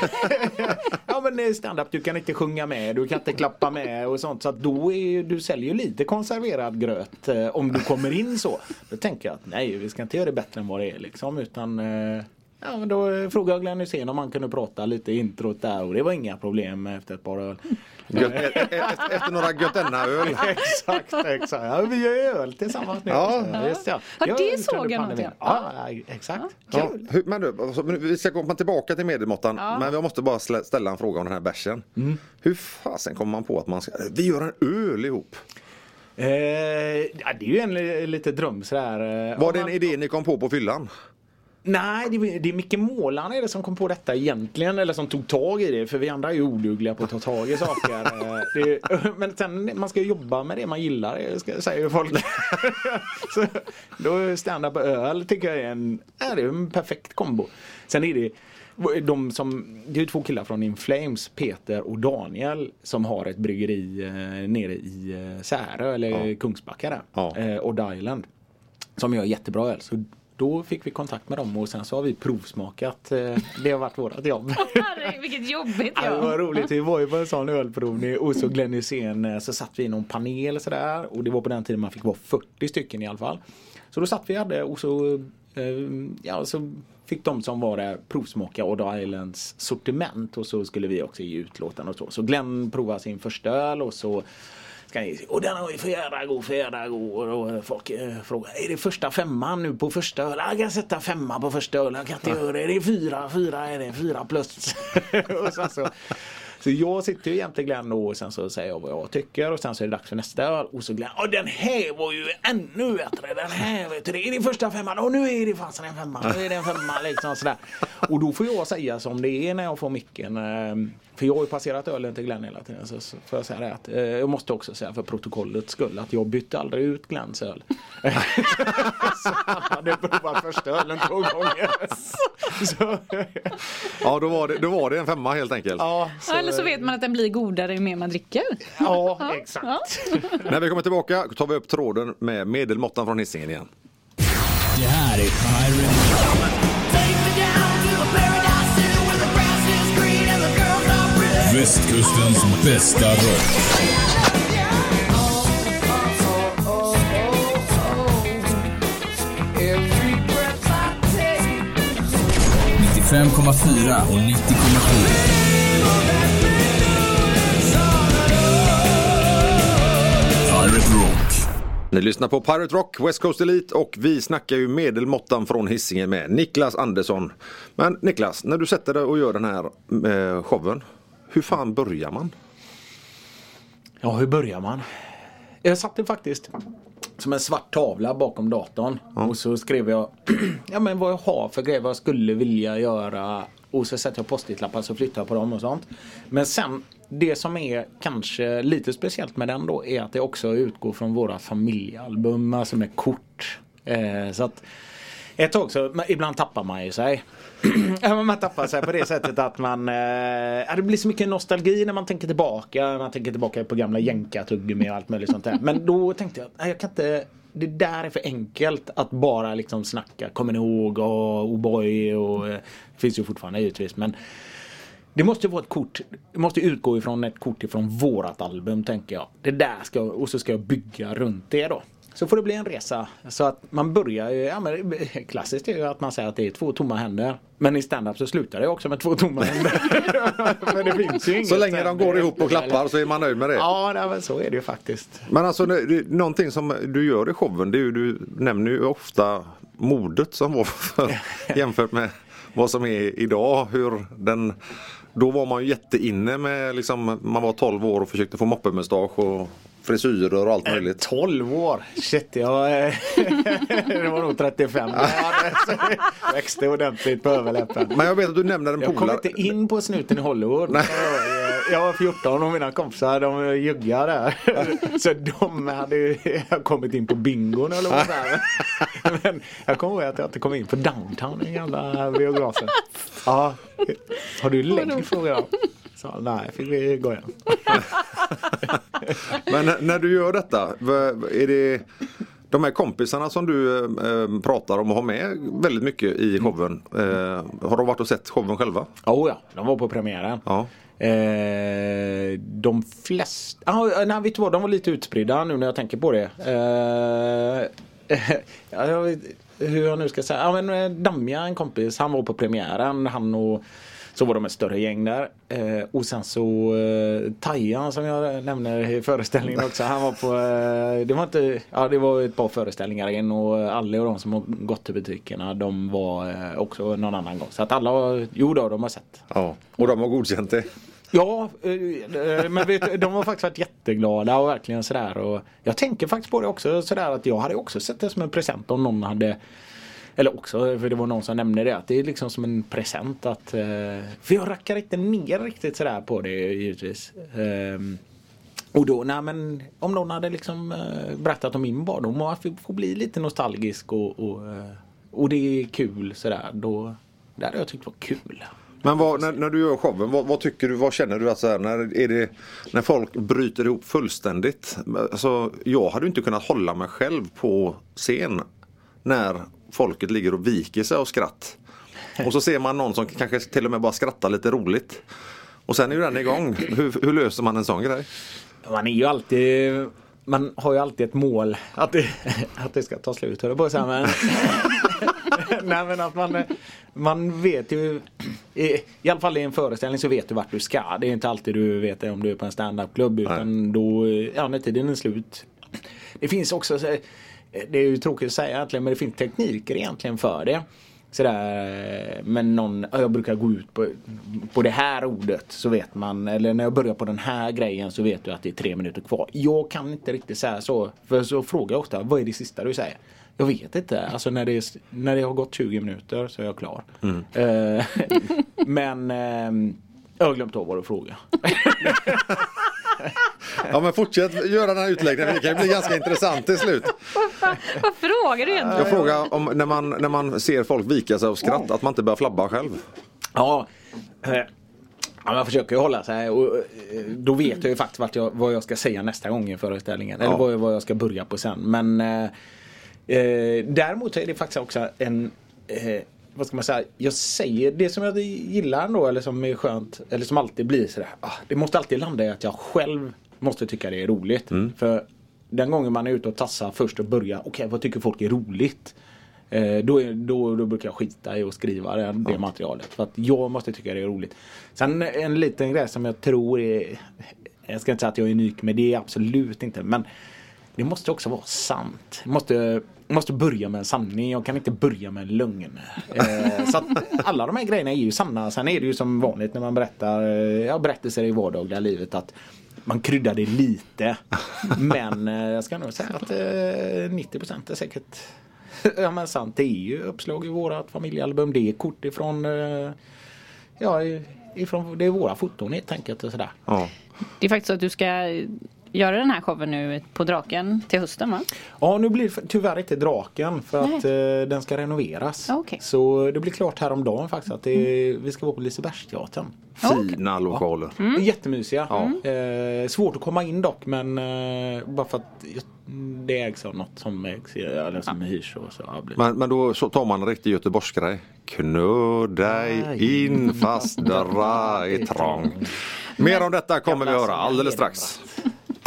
[SPEAKER 4] Ja men det är stand-up, du kan inte sjunga med, du kan inte klappa med och sånt. Så att då är ju, du säljer ju lite konserverad gröt eh, om du kommer in så. Då tänker jag att nej, vi ska inte göra det bättre än vad det är liksom. Utan eh, Ja men då eh, frågade jag Glenn Hysén om han kunde prata lite introt där och det var inga problem efter ett par öl.
[SPEAKER 1] gött, e- e- efter, efter några Götena-öl. <laughs>
[SPEAKER 4] exakt, exakt. Ja, vi gör öl tillsammans nu.
[SPEAKER 1] Ja.
[SPEAKER 4] Ja.
[SPEAKER 2] Ja,
[SPEAKER 4] Jag
[SPEAKER 2] det
[SPEAKER 4] gjorde
[SPEAKER 2] såg jag
[SPEAKER 4] pandemin.
[SPEAKER 2] någonting.
[SPEAKER 4] Ja, exakt.
[SPEAKER 1] Ja,
[SPEAKER 4] Kul.
[SPEAKER 1] hur, men du, alltså, vi ska komma tillbaka till medelmåttan.
[SPEAKER 2] Ja.
[SPEAKER 1] Men jag måste bara ställa en fråga om den här bärsen.
[SPEAKER 4] Mm.
[SPEAKER 1] Hur fasen kommer man på att man ska, vi gör en öl ihop?
[SPEAKER 4] Eh, ja, det är ju en li- lite dröm sådär. eh,
[SPEAKER 1] Var det en
[SPEAKER 4] man-
[SPEAKER 1] idé ni kom på på fyllan?
[SPEAKER 4] Nej, det, är- det är Micke Målan är det som kom på detta egentligen. Eller som tog tag i det. För vi andra är ju odugliga på att ta tag i saker. <laughs> Eh, det, <laughs> men sen, man ska jobba med det man gillar, eh, ska, säger ju folk. <laughs> Så, då stand-up öl tycker jag är en, är en perfekt kombo. Sen är det de som, det är två killar från In Flames, Peter och Daniel, som har ett bryggeri eh, nere i Särö, eller Kungsbacka där.
[SPEAKER 1] Ja.
[SPEAKER 4] Eh, Odd Island. Som gör jättebra öl. Så då fick vi kontakt med dem och sen så har vi provsmakat. eh, Det har varit vårt jobb. <laughs>
[SPEAKER 2] Vilket jobbigt
[SPEAKER 4] Ja, det var roligt. Vi var ju på en sån ölprovning och så Glenn Hysén eh, så satt vi i någon panel sådär och det var på den tiden man fick vara 40 stycken i alla fall. Så då satt vi hade och så eh, ja, så fick de som var där provsmaka Odd Islands sortiment och så skulle vi också ge utlåtande och så. Så Glenn provade sin första öl och så ska ni, och den var ju för jävla god, för jävla god. Och eh, folk eh, frågar, är det första femman nu på första ölen? Jag kan sätta femma på första ölen. jag kan inte göra det. Det är fyra, fyra är det, fyra plus. <laughs> och sen så, så jag sitter ju jämte Glenn och sen så säger jag vad jag tycker och sen så är det dags för nästa öl och så Glenn, den här var ju ännu bättre. Den här vet du, det är det första femman och nu är det fasen en femma. Nu är det en femma liksom sådär. Och då får jag säga som det är när jag får micken. eh, för jag har ju passerat ölen till Glenn hela tiden. Så så får jag säga det att eh, jag måste också säga för protokollets skull att jag bytte aldrig ut Glenns öl. <laughs> så han hade provat första ölen två gånger. <laughs> så,
[SPEAKER 1] Ja, då var, det, då var det en femma helt enkelt.
[SPEAKER 4] ja,
[SPEAKER 2] Ja, eller så vet man att den blir godare ju mer man dricker.
[SPEAKER 4] ja, exakt.
[SPEAKER 2] Ja.
[SPEAKER 1] När vi kommer tillbaka tar vi upp tråden med medelmåttan från Hisingen igen.
[SPEAKER 5] Det här är Pirate Västkustens bästa rock. 95,4 och 90,7. Pirate Rock.
[SPEAKER 1] Ni lyssnar på Pirate Rock, West Coast Elite och vi snackar ju medelmåttan från Hisingen med Niklas Andersson. Men Niklas, när du sätter dig och gör den här eh, showen, hur fan börjar man?
[SPEAKER 4] Ja, hur börjar man? Jag satte faktiskt som en svart tavla bakom datorn och så skrev jag <clears throat> ja, men vad jag har för grejer, vad jag skulle vilja göra och så sätter jag post-it-lappar så flyttar jag på dem och sånt. Men sen det som är kanske lite speciellt med den då är att det också utgår från våra familjealbum, alltså med kort. Eh, så att ett tag så, ibland tappar man ju sig. <clears throat> Man tappar sig på det sättet att man... Eh, det blir så mycket nostalgi när man tänker tillbaka. Man tänker tillbaka på gamla jänkartuggummi och allt möjligt sånt där. Men då tänkte jag, nej, jag kan inte... Det där är för enkelt att bara liksom snacka. Kommer ni ihåg? Och oh boy. Och, det finns ju fortfarande givetvis. Men det måste vara ett kort. Det måste utgå ifrån ett kort ifrån vårat album tänker jag. Det där ska och så ska jag bygga runt det då. Så får det bli en resa. Så att man börjar ju, ja men klassiskt är ju att man säger att det är två tomma händer. Men i stand-up så slutar det också med två tomma händer. <laughs> För det finns ju inget
[SPEAKER 1] Så länge de går ihop och klappar så är man nöjd med det.
[SPEAKER 4] Ja, nej, men så är det ju faktiskt.
[SPEAKER 1] Men alltså någonting som du gör i showen, det är ju, du nämner ju ofta modet som var för, <laughs> jämfört med vad som är idag. Hur den, då var man ju jätteinne med liksom, man var 12 år och försökte få moppemustasch och frisyrer och allt möjligt.
[SPEAKER 4] 12 år. Shit, jag eh, <laughs> det var nog 35. Jag <laughs> växte ordentligt på överläppen.
[SPEAKER 1] Men jag vet att du nämner en
[SPEAKER 4] Jag kom
[SPEAKER 1] polare.
[SPEAKER 4] inte in på snuten i Hollywood. Jag, jag var 14 och mina kompisar de juggade där. Så de hade kommit in på bingon eller vad. Men jag kommer ihåg att jag inte kom in på downtown, den gamla biografen. <laughs> Ja, har du lägg frågade jag. Så, nej, fick vi gå igen. <laughs>
[SPEAKER 1] Men när- du gör detta, är det de här kompisarna som du eh, pratar om och har med väldigt mycket i showen. Eh, har de varit och sett showen själva?
[SPEAKER 4] Oh ja, de var på premiären.
[SPEAKER 1] Ja.
[SPEAKER 4] Eh, de flesta, ah, nej vet du vad, de var lite utspridda nu när jag tänker på det. Eh, <laughs> ja, jag vet, hur jag nu ska säga, ja, men eh, Damja en kompis, han var på premiären, han och så var de ett större gäng där. Eh, och sen så eh, Tajan som jag nämner i föreställningen också. Han var på, eh, det var inte, ja det var ett par föreställningar in och alla och de som har gått till butikerna de var eh, också någon annan gång. Så att alla, har- jo då, de har sett.
[SPEAKER 1] ja. Och de har godkänt det?
[SPEAKER 4] Ja, eh, men vet, de har faktiskt varit jätteglada och verkligen sådär. Och jag tänker faktiskt på det också sådär att jag hade också sett det som en present om någon hade eller också, för det var någon som nämnde det, att det är liksom som en present att... eh, För jag rackar inte ner riktigt sådär på det givetvis. Ehm, och då, nej men om någon hade liksom eh, berättat om min barndom och att vi får bli lite nostalgisk och, och, eh, och det är kul sådär, då... Det hade jag tyckt var kul.
[SPEAKER 1] Men vad, när, när du gör showen, vad, vad tycker du, vad känner du att så här, när, är det, när folk bryter ihop fullständigt? Alltså, jag hade ju inte kunnat hålla mig själv på scen när folket ligger och viker sig av skratt. Och så ser man någon som kanske till och med bara skrattar lite roligt. Och sen är ju den igång. Hur, hur löser man en sån grej?
[SPEAKER 4] Man är ju alltid man har ju alltid ett mål att det, att det ska ta slut höll jag på att säga, men <laughs> Nej men att man, man vet ju i, I alla fall i en föreställning så vet du vart du ska. Det är inte alltid du vet om du är på en standup-klubb utan då, ja när tiden är slut. Det finns också, så- det är ju tråkigt att säga egentligen men det finns tekniker egentligen för det. Sådär, men någon, ja, jag brukar gå ut på, på det här ordet så vet man, eller när jag börjar på den här grejen så vet du att det är tre minuter kvar. Jag kan inte riktigt säga så, för så frågar jag ofta, vad är det sista du säger? Jag vet inte, alltså när det, är, när det har gått 20 minuter så är jag klar. Eh, <laughs> men eh, jag har glömt av vad du frågade. <laughs>
[SPEAKER 1] Ja men fortsätt göra den här utläggningen, det kan ju bli ganska intressant till slut.
[SPEAKER 2] Vad frågar du egentligen?
[SPEAKER 1] Jag frågar om när man, när man ser folk vika sig av skratt, att man inte börjar flabba själv.
[SPEAKER 4] Ja, eh, ja man försöker ju hålla sig och eh, då vet jag ju faktiskt vart jag, vad jag ska säga nästa gång i föreställningen. Eller
[SPEAKER 1] Ja.
[SPEAKER 4] vad, vad jag ska börja på sen. Men eh, eh, däremot är det faktiskt också en eh, vad ska man säga? Jag säger det som jag gillar ändå eller som är skönt eller som alltid blir sådär. Ah, det måste alltid landa i att jag själv måste tycka det är roligt. För den gången man är ute och tassar först och börjar, okej vad tycker folk är roligt? Eh, då, är, då, då brukar jag skita i att skriva det, det materialet. För att jag måste tycka det är roligt. Sen en liten grej som jag tror är, jag ska inte säga att jag är unik med det, absolut inte. Men det måste också vara sant. Jag måste, måste börja med en sanning. Jag kan inte börja med en lögn. Eh, så att alla de här grejerna är ju sanna. Sen är det ju som vanligt när man berättar eh, ja, berättelser i vardagliga livet att man kryddar det lite. Men eh, jag ska nog säga att eh, 90% är säkert ja, men sant. Det är ju uppslag i vårat familjealbum. Det är kort ifrån eh, Ja, ifrån, det är våra foton helt enkelt. Och sådär.
[SPEAKER 1] Ja.
[SPEAKER 2] Det är faktiskt så att du ska göra den här showen nu på Draken till hösten va?
[SPEAKER 4] Ja, nu blir det tyvärr inte Draken för att eh, den ska renoveras.
[SPEAKER 2] Ja, okej.
[SPEAKER 4] Så det blir klart häromdagen faktiskt att det, vi ska vara på Lisebergsteatern.
[SPEAKER 1] Fina lokaler.
[SPEAKER 2] Mm.
[SPEAKER 4] Jättemysiga. Eh, svårt att komma in dock men eh, bara för att det ägs av något som ägs, eller som hyrs och så. Ja, blir-
[SPEAKER 1] Men, men då så tar man en riktig göteborgsgrej. Knö dig in fast dörra är trång. <laughs> Mer om detta kommer vi höra alldeles strax.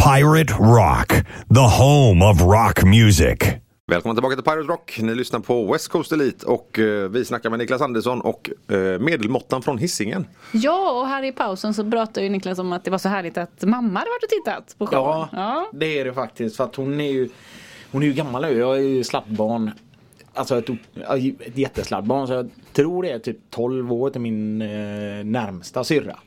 [SPEAKER 3] Pirate Rock, the home of rock music.
[SPEAKER 1] Välkommen tillbaka till Pirate Rock. Ni lyssnar på West Coast Elite och eh, vi snackar med Niklas Andersson och eh, medelmåttan från Hisingen.
[SPEAKER 2] Ja, och här i pausen så pratade ju Niklas om att det var så härligt att mamma hade varit och tittat på showen.
[SPEAKER 4] Ja,
[SPEAKER 2] ja.
[SPEAKER 4] det är det faktiskt. För att hon är ju, hon är ju gammal nu. Jag är ju sladdbarn. Alltså ett, ja, ett jättesladdbarn. Så jag tror det är typ 12 år till min eh, närmsta syrra.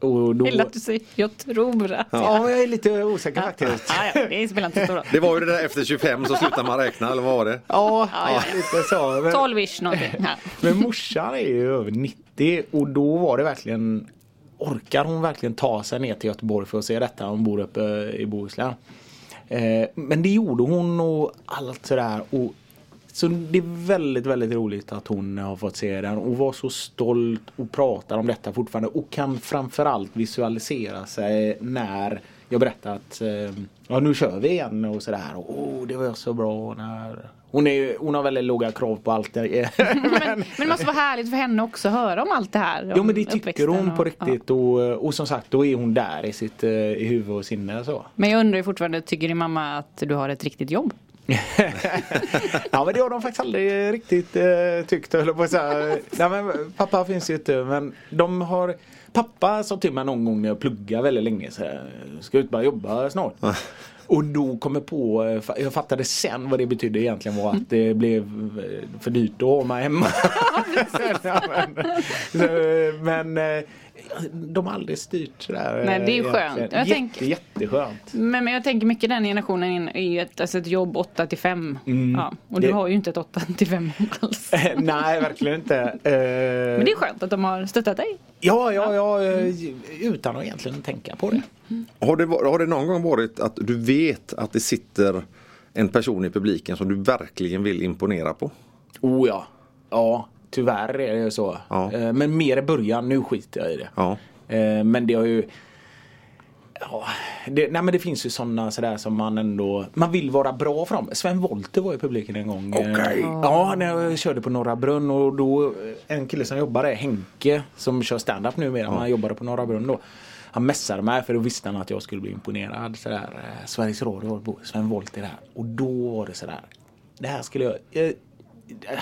[SPEAKER 4] Och då,
[SPEAKER 2] Eller att du säger jag tror att.
[SPEAKER 4] ja, jag är lite osäker faktiskt.
[SPEAKER 2] Ja, ja, det spelar inte så stor roll.
[SPEAKER 1] Det var ju det där efter 25 så slutar man räkna eller vad var det?
[SPEAKER 4] Ja,
[SPEAKER 2] ja.
[SPEAKER 4] lite så. Men,
[SPEAKER 2] 12-ish någonting. Ja. <laughs>
[SPEAKER 4] men morsan är ju över 90 och då var det verkligen Orkar hon verkligen ta sig ner till Göteborg för att se detta? Hon bor uppe i Bohuslän. Eh, men det gjorde hon och allt sådär. Och, så det är väldigt, väldigt roligt att hon har fått se den och var så stolt och pratar om detta fortfarande och kan framförallt visualisera sig när jag berättar att eh, ja, nu kör vi igen och sådär. Och, oh, det var så bra. När... Hon, är, hon har väldigt låga krav på allt. det- <laughs>
[SPEAKER 2] Men, men det måste vara härligt för henne också att höra om allt det här.
[SPEAKER 4] Jo men det tycker hon på
[SPEAKER 2] och-
[SPEAKER 4] riktigt och, och som sagt då är hon där i sitt eh, i huvud och sinne så.
[SPEAKER 2] Men jag undrar fortfarande, tycker din mamma att du har ett riktigt jobb? <laughs>
[SPEAKER 4] ja men det har de faktiskt aldrig riktigt eh, tyckt höll på att säga. Nej men pappa finns ju inte men de har Pappa sa till mig någon gång när jag pluggade väldigt länge så här, ska ut börja jobba snart. <laughs> Och då kom jag på, eh, jag fattade sen vad det betydde egentligen var att det blev eh, för dyrt att ha mig hemma. <laughs> Men eh, de har aldrig styrt sådär.
[SPEAKER 2] Nej, det är ju
[SPEAKER 4] eh,
[SPEAKER 2] skönt. Jag
[SPEAKER 4] Jätte,
[SPEAKER 2] tänker-
[SPEAKER 4] Jätteskönt.
[SPEAKER 2] Men, men jag tänker mycket den generationen är ju ett, alltså ett jobb 8 till 5. Ja, och du
[SPEAKER 4] Det-
[SPEAKER 2] har ju inte ett 8 <laughs> till 5 alls. <laughs>
[SPEAKER 4] Nej, verkligen inte. Eh,
[SPEAKER 2] Men det är skönt att de har stöttat dig.
[SPEAKER 4] Ja, ja, ja, eh, utan att egentligen tänka på det.
[SPEAKER 1] Har det, har det någon gång varit att du vet att det sitter en person i publiken som du verkligen vill imponera på?
[SPEAKER 4] Oh ja, ja, tyvärr är det så.
[SPEAKER 1] Ja.
[SPEAKER 4] Eh, Men mer i början, nu skiter jag i det.
[SPEAKER 1] Ja.
[SPEAKER 4] Eh, Men det har ju Ja, det, nej men det finns ju sådana sådär som man ändå Man vill vara bra för dem. Sven Wollter var i publiken en gång. Eh,
[SPEAKER 1] Okej.
[SPEAKER 4] Ja, när jag körde på Norra Brunn och då En kille som jobbar där, Henke, som kör stand-up numera, men han jobbade på Norra Brunn då. Han messade mig för då visste han att jag skulle bli imponerad. Sådär, Sveriges Radio, Sven Wollter där. Och då var det sådär. Det här skulle jag... jag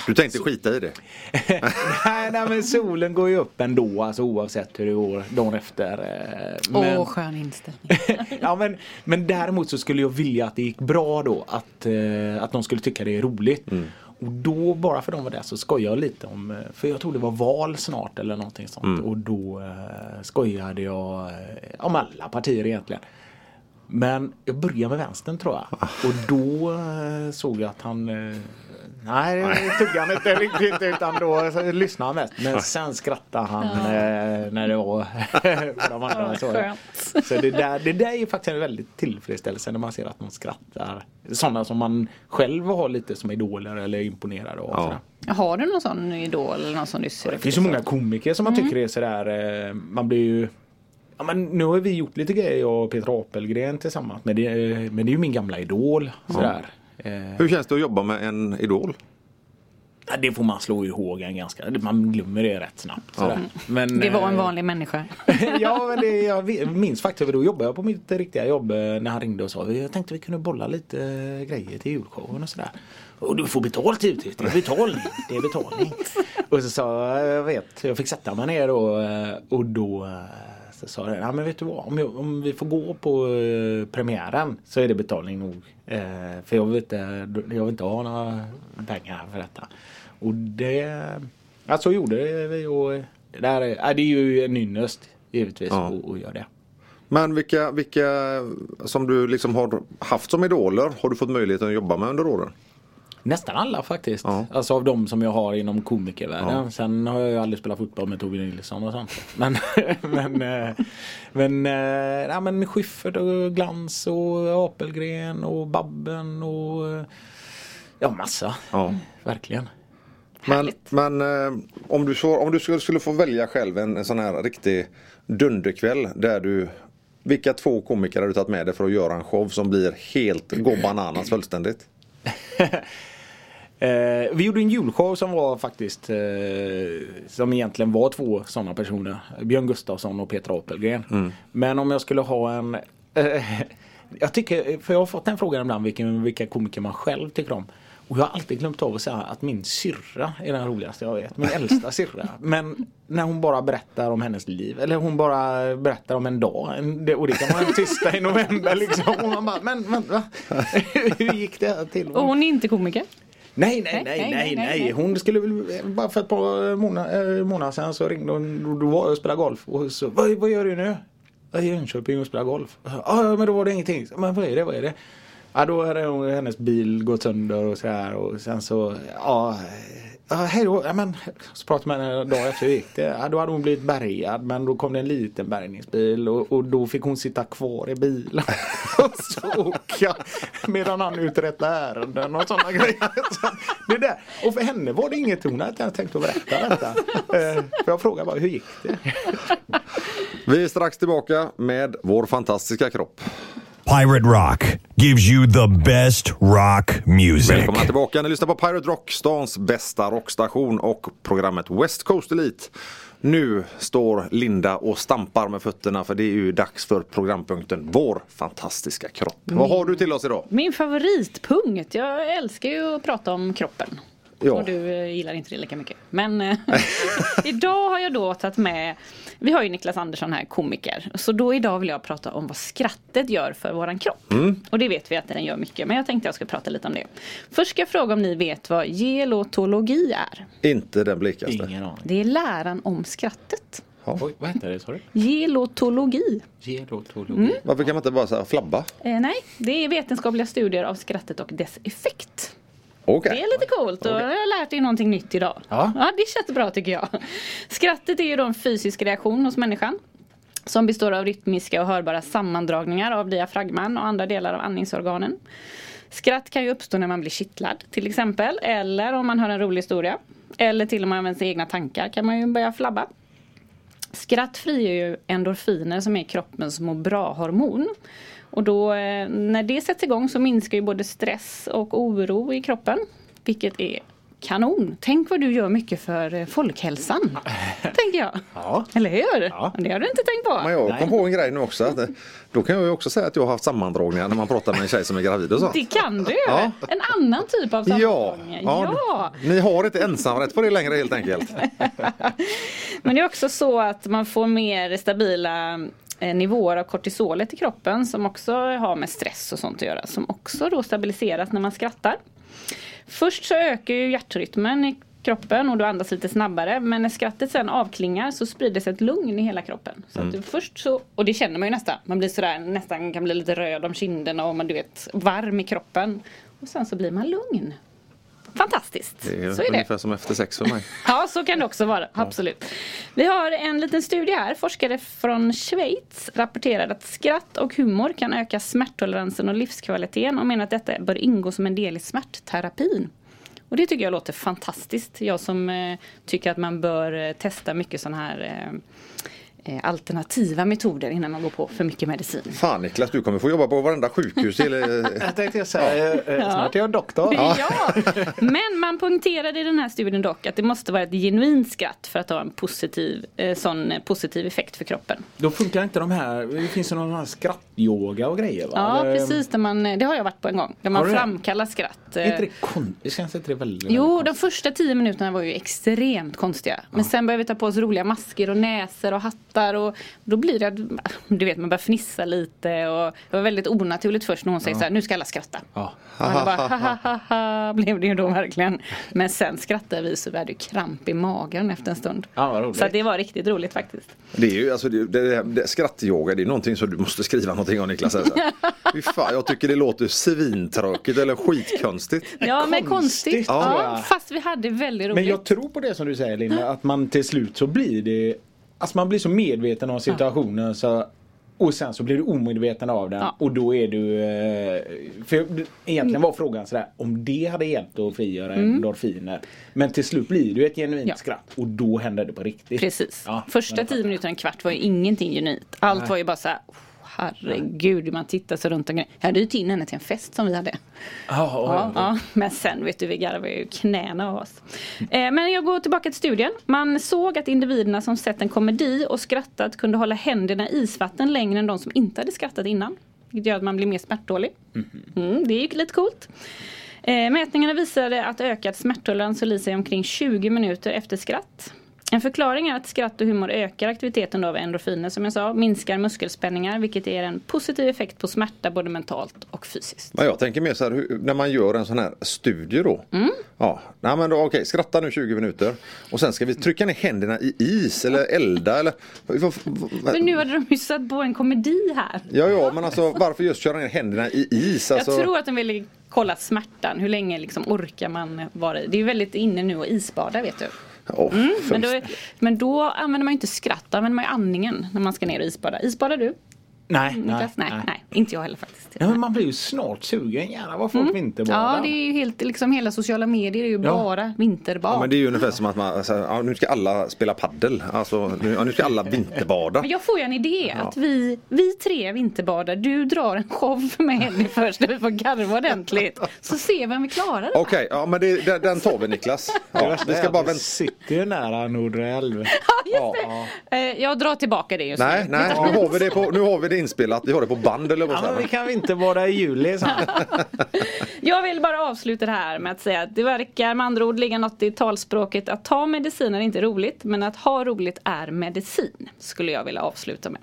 [SPEAKER 1] Du tänkte skita i det? <laughs>
[SPEAKER 4] nej, nej men solen går ju upp ändå alltså oavsett hur det går dagen efter. eh,
[SPEAKER 2] Åh,
[SPEAKER 4] Men,
[SPEAKER 2] skön inställning. <laughs>
[SPEAKER 4] ja, men, men däremot så skulle jag vilja att det gick bra då. Att, eh, att de skulle tycka det är roligt. Och då bara för de var där så skojade jag lite om, eh, för jag tror det var val snart eller någonting sånt. Och då eh, skojade jag om alla partier egentligen. Men jag började med vänstern tror jag. Och då eh, såg jag att han eh, Nej, det tog han inte riktigt utan då så lyssnade han mest. Men sen skrattade han eh, när det var de andra. Så,
[SPEAKER 2] Skönt.
[SPEAKER 4] så det, där, det där är faktiskt en väldigt tillfredsställelse när man ser att någon skrattar. Sådana som man själv har lite som idoler eller är imponerad av.
[SPEAKER 1] Ja.
[SPEAKER 2] Har du någon sån idol eller någon som du ser
[SPEAKER 4] Det finns
[SPEAKER 2] så?
[SPEAKER 4] många komiker som man tycker är sådär, eh, man blir ju Ja, men nu har vi gjort lite grejer jag och Peter Apelgren tillsammans. Men det, men det är ju min gamla idol. Sådär. Eh,
[SPEAKER 1] Hur känns det att jobba med en idol?
[SPEAKER 4] ja, det får man slå ihåg en ganska, man glömmer det rätt snabbt. Sådär. Men,
[SPEAKER 2] Det var en
[SPEAKER 4] eh,
[SPEAKER 2] vanlig människa. <laughs>
[SPEAKER 4] ja, men det, jag minns faktiskt, för då jobbade jag på mitt riktiga jobb eh, när han ringde och sa jag tänkte vi kunde bolla lite eh, grejer till julshowen och sådär. Och du får betalt givetvis, det är betalning. Det är betalning. <laughs> och så sa jag, jag vet, jag fick sätta mig ner då eh, och då eh, så sa jag, ja men vet du vad, om, jag, om vi får gå på eh, premiären så är det betalning nog. Eh, för jag vill, inte, jag vill inte ha några pengar för detta. Och det, ja, så gjorde vi och det där är, ja, det är ju en ynnest givetvis
[SPEAKER 1] Ja.
[SPEAKER 4] att, att göra det.
[SPEAKER 1] Men vilka, vilka som du liksom har haft som idoler har du fått möjligheten att jobba med under åren?
[SPEAKER 4] Nästan alla faktiskt.
[SPEAKER 1] Ja.
[SPEAKER 4] Alltså av de som jag har inom komikervärlden.
[SPEAKER 1] Ja.
[SPEAKER 4] Sen har jag ju aldrig spelat fotboll med Tove Nilsson och sånt. Men, <laughs> men, eh, men, eh, ja, men Schyffert och Glans och Apelgren och Babben och eh, ja massa.
[SPEAKER 1] Ja.
[SPEAKER 4] Verkligen.
[SPEAKER 1] Men, men eh, om, du så, om du skulle, skulle få välja själv en, en sån här riktig dunderkväll där du vilka två komiker har du tagit med dig för att göra en show som blir helt gå bananas fullständigt? <laughs>
[SPEAKER 4] Eh, vi gjorde en julshow som var faktiskt eh, som egentligen var två sådana personer. Björn Gustafsson och Peter Apelgren. Men om jag skulle ha en eh, <laughs> Jag tycker, för jag har fått den frågan ibland vilken, vilka komiker man själv tycker om. Och jag har alltid glömt av att säga att min syrra är den roligaste jag vet. Min äldsta syrra. Men när hon bara berättar om hennes liv. Eller hon bara berättar om en dag. Och det kan vara en tisdag i november liksom. Och man bara, men, men va? <laughs> Hur gick det här till?
[SPEAKER 2] Och hon är inte komiker.
[SPEAKER 4] Nej, nej, nej, nej, nej. Hon skulle väl, bara för ett par månader, månader sedan så ringde hon, och då var jag och spelade golf. Och så, vad, vad gör du nu? Jag är i Jönköping och spelar golf. Ja, men då var det ingenting. Men vad är det, vad är det? Ja, då hade hon, hennes bil gått sönder och så här och sen så, ja, ja hej då. Ja, men, så pratade jag med henne en dag efter hur gick det. Ja, då hade hon blivit bärgad men då kom det en liten bärgningsbil och, och då fick hon sitta kvar i bilen. <laughs> och så åka medan han uträttade ärenden och sådana grejer. Så det där. Och för henne var det inget hon hade tänkt att berätta detta. Eh, För jag frågade bara hur gick det?
[SPEAKER 1] Vi är strax tillbaka med vår fantastiska kropp.
[SPEAKER 3] Pirate Rock gives you the best rock music.
[SPEAKER 1] Välkomna tillbaka. Ni lyssnar på Pirate Rock, stans bästa rockstation och programmet West Coast Elite. Nu står Linda och stampar med fötterna för det är ju dags för programpunkten Vår fantastiska kropp. Vad har du till oss idag?
[SPEAKER 2] Min favoritpunkt. Jag älskar ju att prata om kroppen.
[SPEAKER 1] Ja.
[SPEAKER 2] Och du eh, gillar inte det lika mycket. Men eh, <laughs> idag har jag då tagit med Vi har ju Niklas Andersson här, komiker. Så då idag vill jag prata om vad skrattet gör för våran kropp. Och det vet vi att den gör mycket. Men jag tänkte jag ska prata lite om det. Först ska jag fråga om ni vet vad gelotologi är.
[SPEAKER 1] Inte den blekaste.
[SPEAKER 4] Ingen aning.
[SPEAKER 2] Det är läran om skrattet.
[SPEAKER 4] Oj, vad heter det? Sorry.
[SPEAKER 2] Gelotologi.
[SPEAKER 4] Gelotologi.
[SPEAKER 1] Varför kan man inte bara så här flabba?
[SPEAKER 2] Eh, nej, det är vetenskapliga studier av skrattet och dess effekt.
[SPEAKER 1] Okej.
[SPEAKER 2] Det är lite coolt och jag har lärt dig någonting nytt idag.
[SPEAKER 4] Ja.
[SPEAKER 2] det känns bra tycker jag. Skrattet är ju då en fysisk reaktion hos människan. Som består av rytmiska och hörbara sammandragningar av diafragman och andra delar av andningsorganen. Skratt kan ju uppstå när man blir kittlad till exempel. Eller om man hör en rolig historia. Eller till och med sina egna tankar kan man ju börja flabba. Skratt frigör ju endorfiner som är kroppens må bra-hormon. Och då eh, när det sätts igång så minskar ju både stress och oro i kroppen. Vilket är kanon. Tänk vad du gör mycket för eh, folkhälsan. <laughs> tänker jag.
[SPEAKER 4] Ja.
[SPEAKER 2] Eller hur?
[SPEAKER 4] Ja.
[SPEAKER 2] Det har du inte tänkt på.
[SPEAKER 1] Men jag
[SPEAKER 4] Nej.
[SPEAKER 1] kom på en grej nu också. Att, eh, då kan jag ju också säga att jag har haft sammandragningar när man pratar med en tjej som är gravid och så.
[SPEAKER 2] Det kan du.
[SPEAKER 1] Ja.
[SPEAKER 2] En annan typ av
[SPEAKER 1] Ja,
[SPEAKER 2] sammanhang.
[SPEAKER 1] ja,
[SPEAKER 2] ja.
[SPEAKER 1] ni har inte ensamrätt på det längre helt enkelt. <laughs>
[SPEAKER 2] Men det är också så att man får mer stabila nivåer av kortisolet i kroppen som också har med stress och sånt att göra. Som också då stabiliseras när man skrattar. Först så ökar ju hjärtrytmen i kroppen och du andas lite snabbare. Men när skrattet sen avklingar så sprider sig ett lugn i hela kroppen. Så du först så, och det känner man ju nästan. Man blir sådär nästan kan bli lite röd om kinderna och man du vet varm i kroppen. Och sen så blir man lugn. Fantastiskt.
[SPEAKER 1] Det är
[SPEAKER 2] så är det.
[SPEAKER 1] ungefär som efter sex för mig. <laughs>
[SPEAKER 2] Ja, så kan det också vara. Absolut. Vi har en liten studie här. Forskare från Schweiz rapporterar att skratt och humor kan öka smärttoleransen och livskvaliteten och menar att detta bör ingå som en del i smärtterapin. Och det tycker jag låter fantastiskt. Jag som eh, tycker att man bör eh, testa mycket sådana här eh, alternativa metoder innan man går på för mycket medicin.
[SPEAKER 1] Fan Niklas, du kommer få jobba på varenda sjukhus. Till, <laughs> eh,
[SPEAKER 4] Jag tänkte säga, eh, snart är jag doktor.
[SPEAKER 2] Ja. Men man poängterade i den här studien dock att det måste vara ett genuint skratt för att ha en positiv, eh, sån eh, positiv effekt för kroppen.
[SPEAKER 4] Då funkar inte de här, det finns ju någon här skrattyoga och grejer va?
[SPEAKER 2] Ja
[SPEAKER 4] Eller-
[SPEAKER 2] precis, där man, det har jag varit på en gång. Där man
[SPEAKER 4] det?
[SPEAKER 2] framkallar skratt.
[SPEAKER 4] Är
[SPEAKER 2] eh,
[SPEAKER 4] inte det kon- det känns inte det väldigt,
[SPEAKER 2] Jo,
[SPEAKER 4] väldigt
[SPEAKER 2] de första tio minuterna var ju extremt konstiga. Men sen började vi ta på oss roliga masker och näsor och hattar och då blir det, du vet man börjar fnissa lite och det var väldigt onaturligt först när hon säger så här, nu ska alla skratta.
[SPEAKER 4] Ja.
[SPEAKER 2] Och alla bara, ha, ha, ha, <laughs> ha, blev det ju då verkligen. Men sen skrattade vi så vi hade ju kramp i magen efter en stund.
[SPEAKER 4] Ja.
[SPEAKER 2] Så att det var riktigt roligt faktiskt.
[SPEAKER 1] det är ju alltså, det, det, det, skrattyoga, det är någonting som du måste skriva någonting om Niklas. Alltså. <laughs> Fy fan, jag tycker det låter svintråkigt eller skitkonstigt.
[SPEAKER 2] Ja men konstigt. Ja,
[SPEAKER 4] jag.
[SPEAKER 2] fast vi hade väldigt roligt.
[SPEAKER 4] Men jag tror på det som du säger Linda, att man till slut så blir det Alltså man blir så medveten om situationen så och sen så blir du omedveten av den
[SPEAKER 2] Ja.
[SPEAKER 4] och då är du... eh, För egentligen var frågan sådär om det hade hjälpt att frigöra endorfiner. Men till slut blir det ju ett genuint
[SPEAKER 2] Mm. Ja.
[SPEAKER 4] skratt och då händer det på riktigt.
[SPEAKER 2] Precis.
[SPEAKER 4] Ja,
[SPEAKER 2] Första tio minuterna, en kvart var ju ingenting genuint. Allt
[SPEAKER 4] Nej.
[SPEAKER 2] var ju bara så här. "Oh, Herregud, man tittar sig runt omkring. Jag hade ju in henne till en fest som vi hade.
[SPEAKER 4] Ja,
[SPEAKER 2] Ja, ja. Men sen vet du, vi garvade ju knäna av oss. Eh, men jag går tillbaka till studien. Man såg att individerna som sett en komedi och skrattat kunde hålla händerna i isvatten längre än de som inte hade skrattat innan. Vilket gör att man blir mer smärttålig. Mm, det är ju lite coolt. Eh, mätningarna visade att ökad smärttolerans höll i sig omkring 20 minuter efter skratt. En förklaring är att skratt och humor ökar aktiviteten av endorfiner som jag sa, minskar muskelspänningar vilket ger en positiv effekt på smärta både mentalt och fysiskt.
[SPEAKER 1] Men jag tänker mer så här, när man gör en sån här studie då.
[SPEAKER 2] Mm.
[SPEAKER 1] Ja, nej men då, okej, skratta nu 20 minuter. Och sen ska vi trycka ner händerna i is eller elda eller...
[SPEAKER 2] Men nu hade de ju satt på en komedi här.
[SPEAKER 1] Ja, ja, men alltså varför just köra ner händerna i is? Alltså,
[SPEAKER 2] Jag tror att de ville kolla smärtan, hur länge liksom orkar man vara i. Det är ju väldigt inne nu att isbada vet du.
[SPEAKER 1] Åh,
[SPEAKER 2] Men då, men då använder man ju inte skratt, då använder man ju andningen när man ska ner och isbada. Isbadar du?
[SPEAKER 4] Nej,
[SPEAKER 2] Niklas? Nej, nej, inte jag heller faktiskt.
[SPEAKER 4] Ja, men man blir ju snart sugen gärna vad folk vinterbadar.
[SPEAKER 2] Mm. Ja, det är ju helt, liksom hela sociala medier är ju
[SPEAKER 4] Ja.
[SPEAKER 2] bara vinterbad.
[SPEAKER 1] Ja, men det är ju ungefär som att man, alltså, ja, nu ska alla spela paddel. Alltså, nu, ja, nu ska alla vinterbada.
[SPEAKER 2] Men jag får ju en idé att vi, vi tre vinterbadar, du drar en show med Henny <laughs> först där vi får garva ordentligt. Så ser vi om vi klarar det.
[SPEAKER 1] Okej, ja men det, den, den tar vi Niklas. <laughs> Ja, vi ska bara vänta.
[SPEAKER 4] sitter ju nära Nordre älv. <laughs>
[SPEAKER 2] Ja, just det. Eh, Jag drar tillbaka det just
[SPEAKER 1] Nej,
[SPEAKER 2] nu.
[SPEAKER 1] nej, nu har vi det, på, nu har vi det inspelat. Vi har det på band eller vad
[SPEAKER 4] Ja, men vi kan vinterbada i juli. Så. <laughs>
[SPEAKER 2] Jag vill bara avsluta det här med att säga att det verkar med andra ord ligga något i talspråket att ta mediciner är inte roligt men att ha roligt är medicin. Skulle jag vilja avsluta med.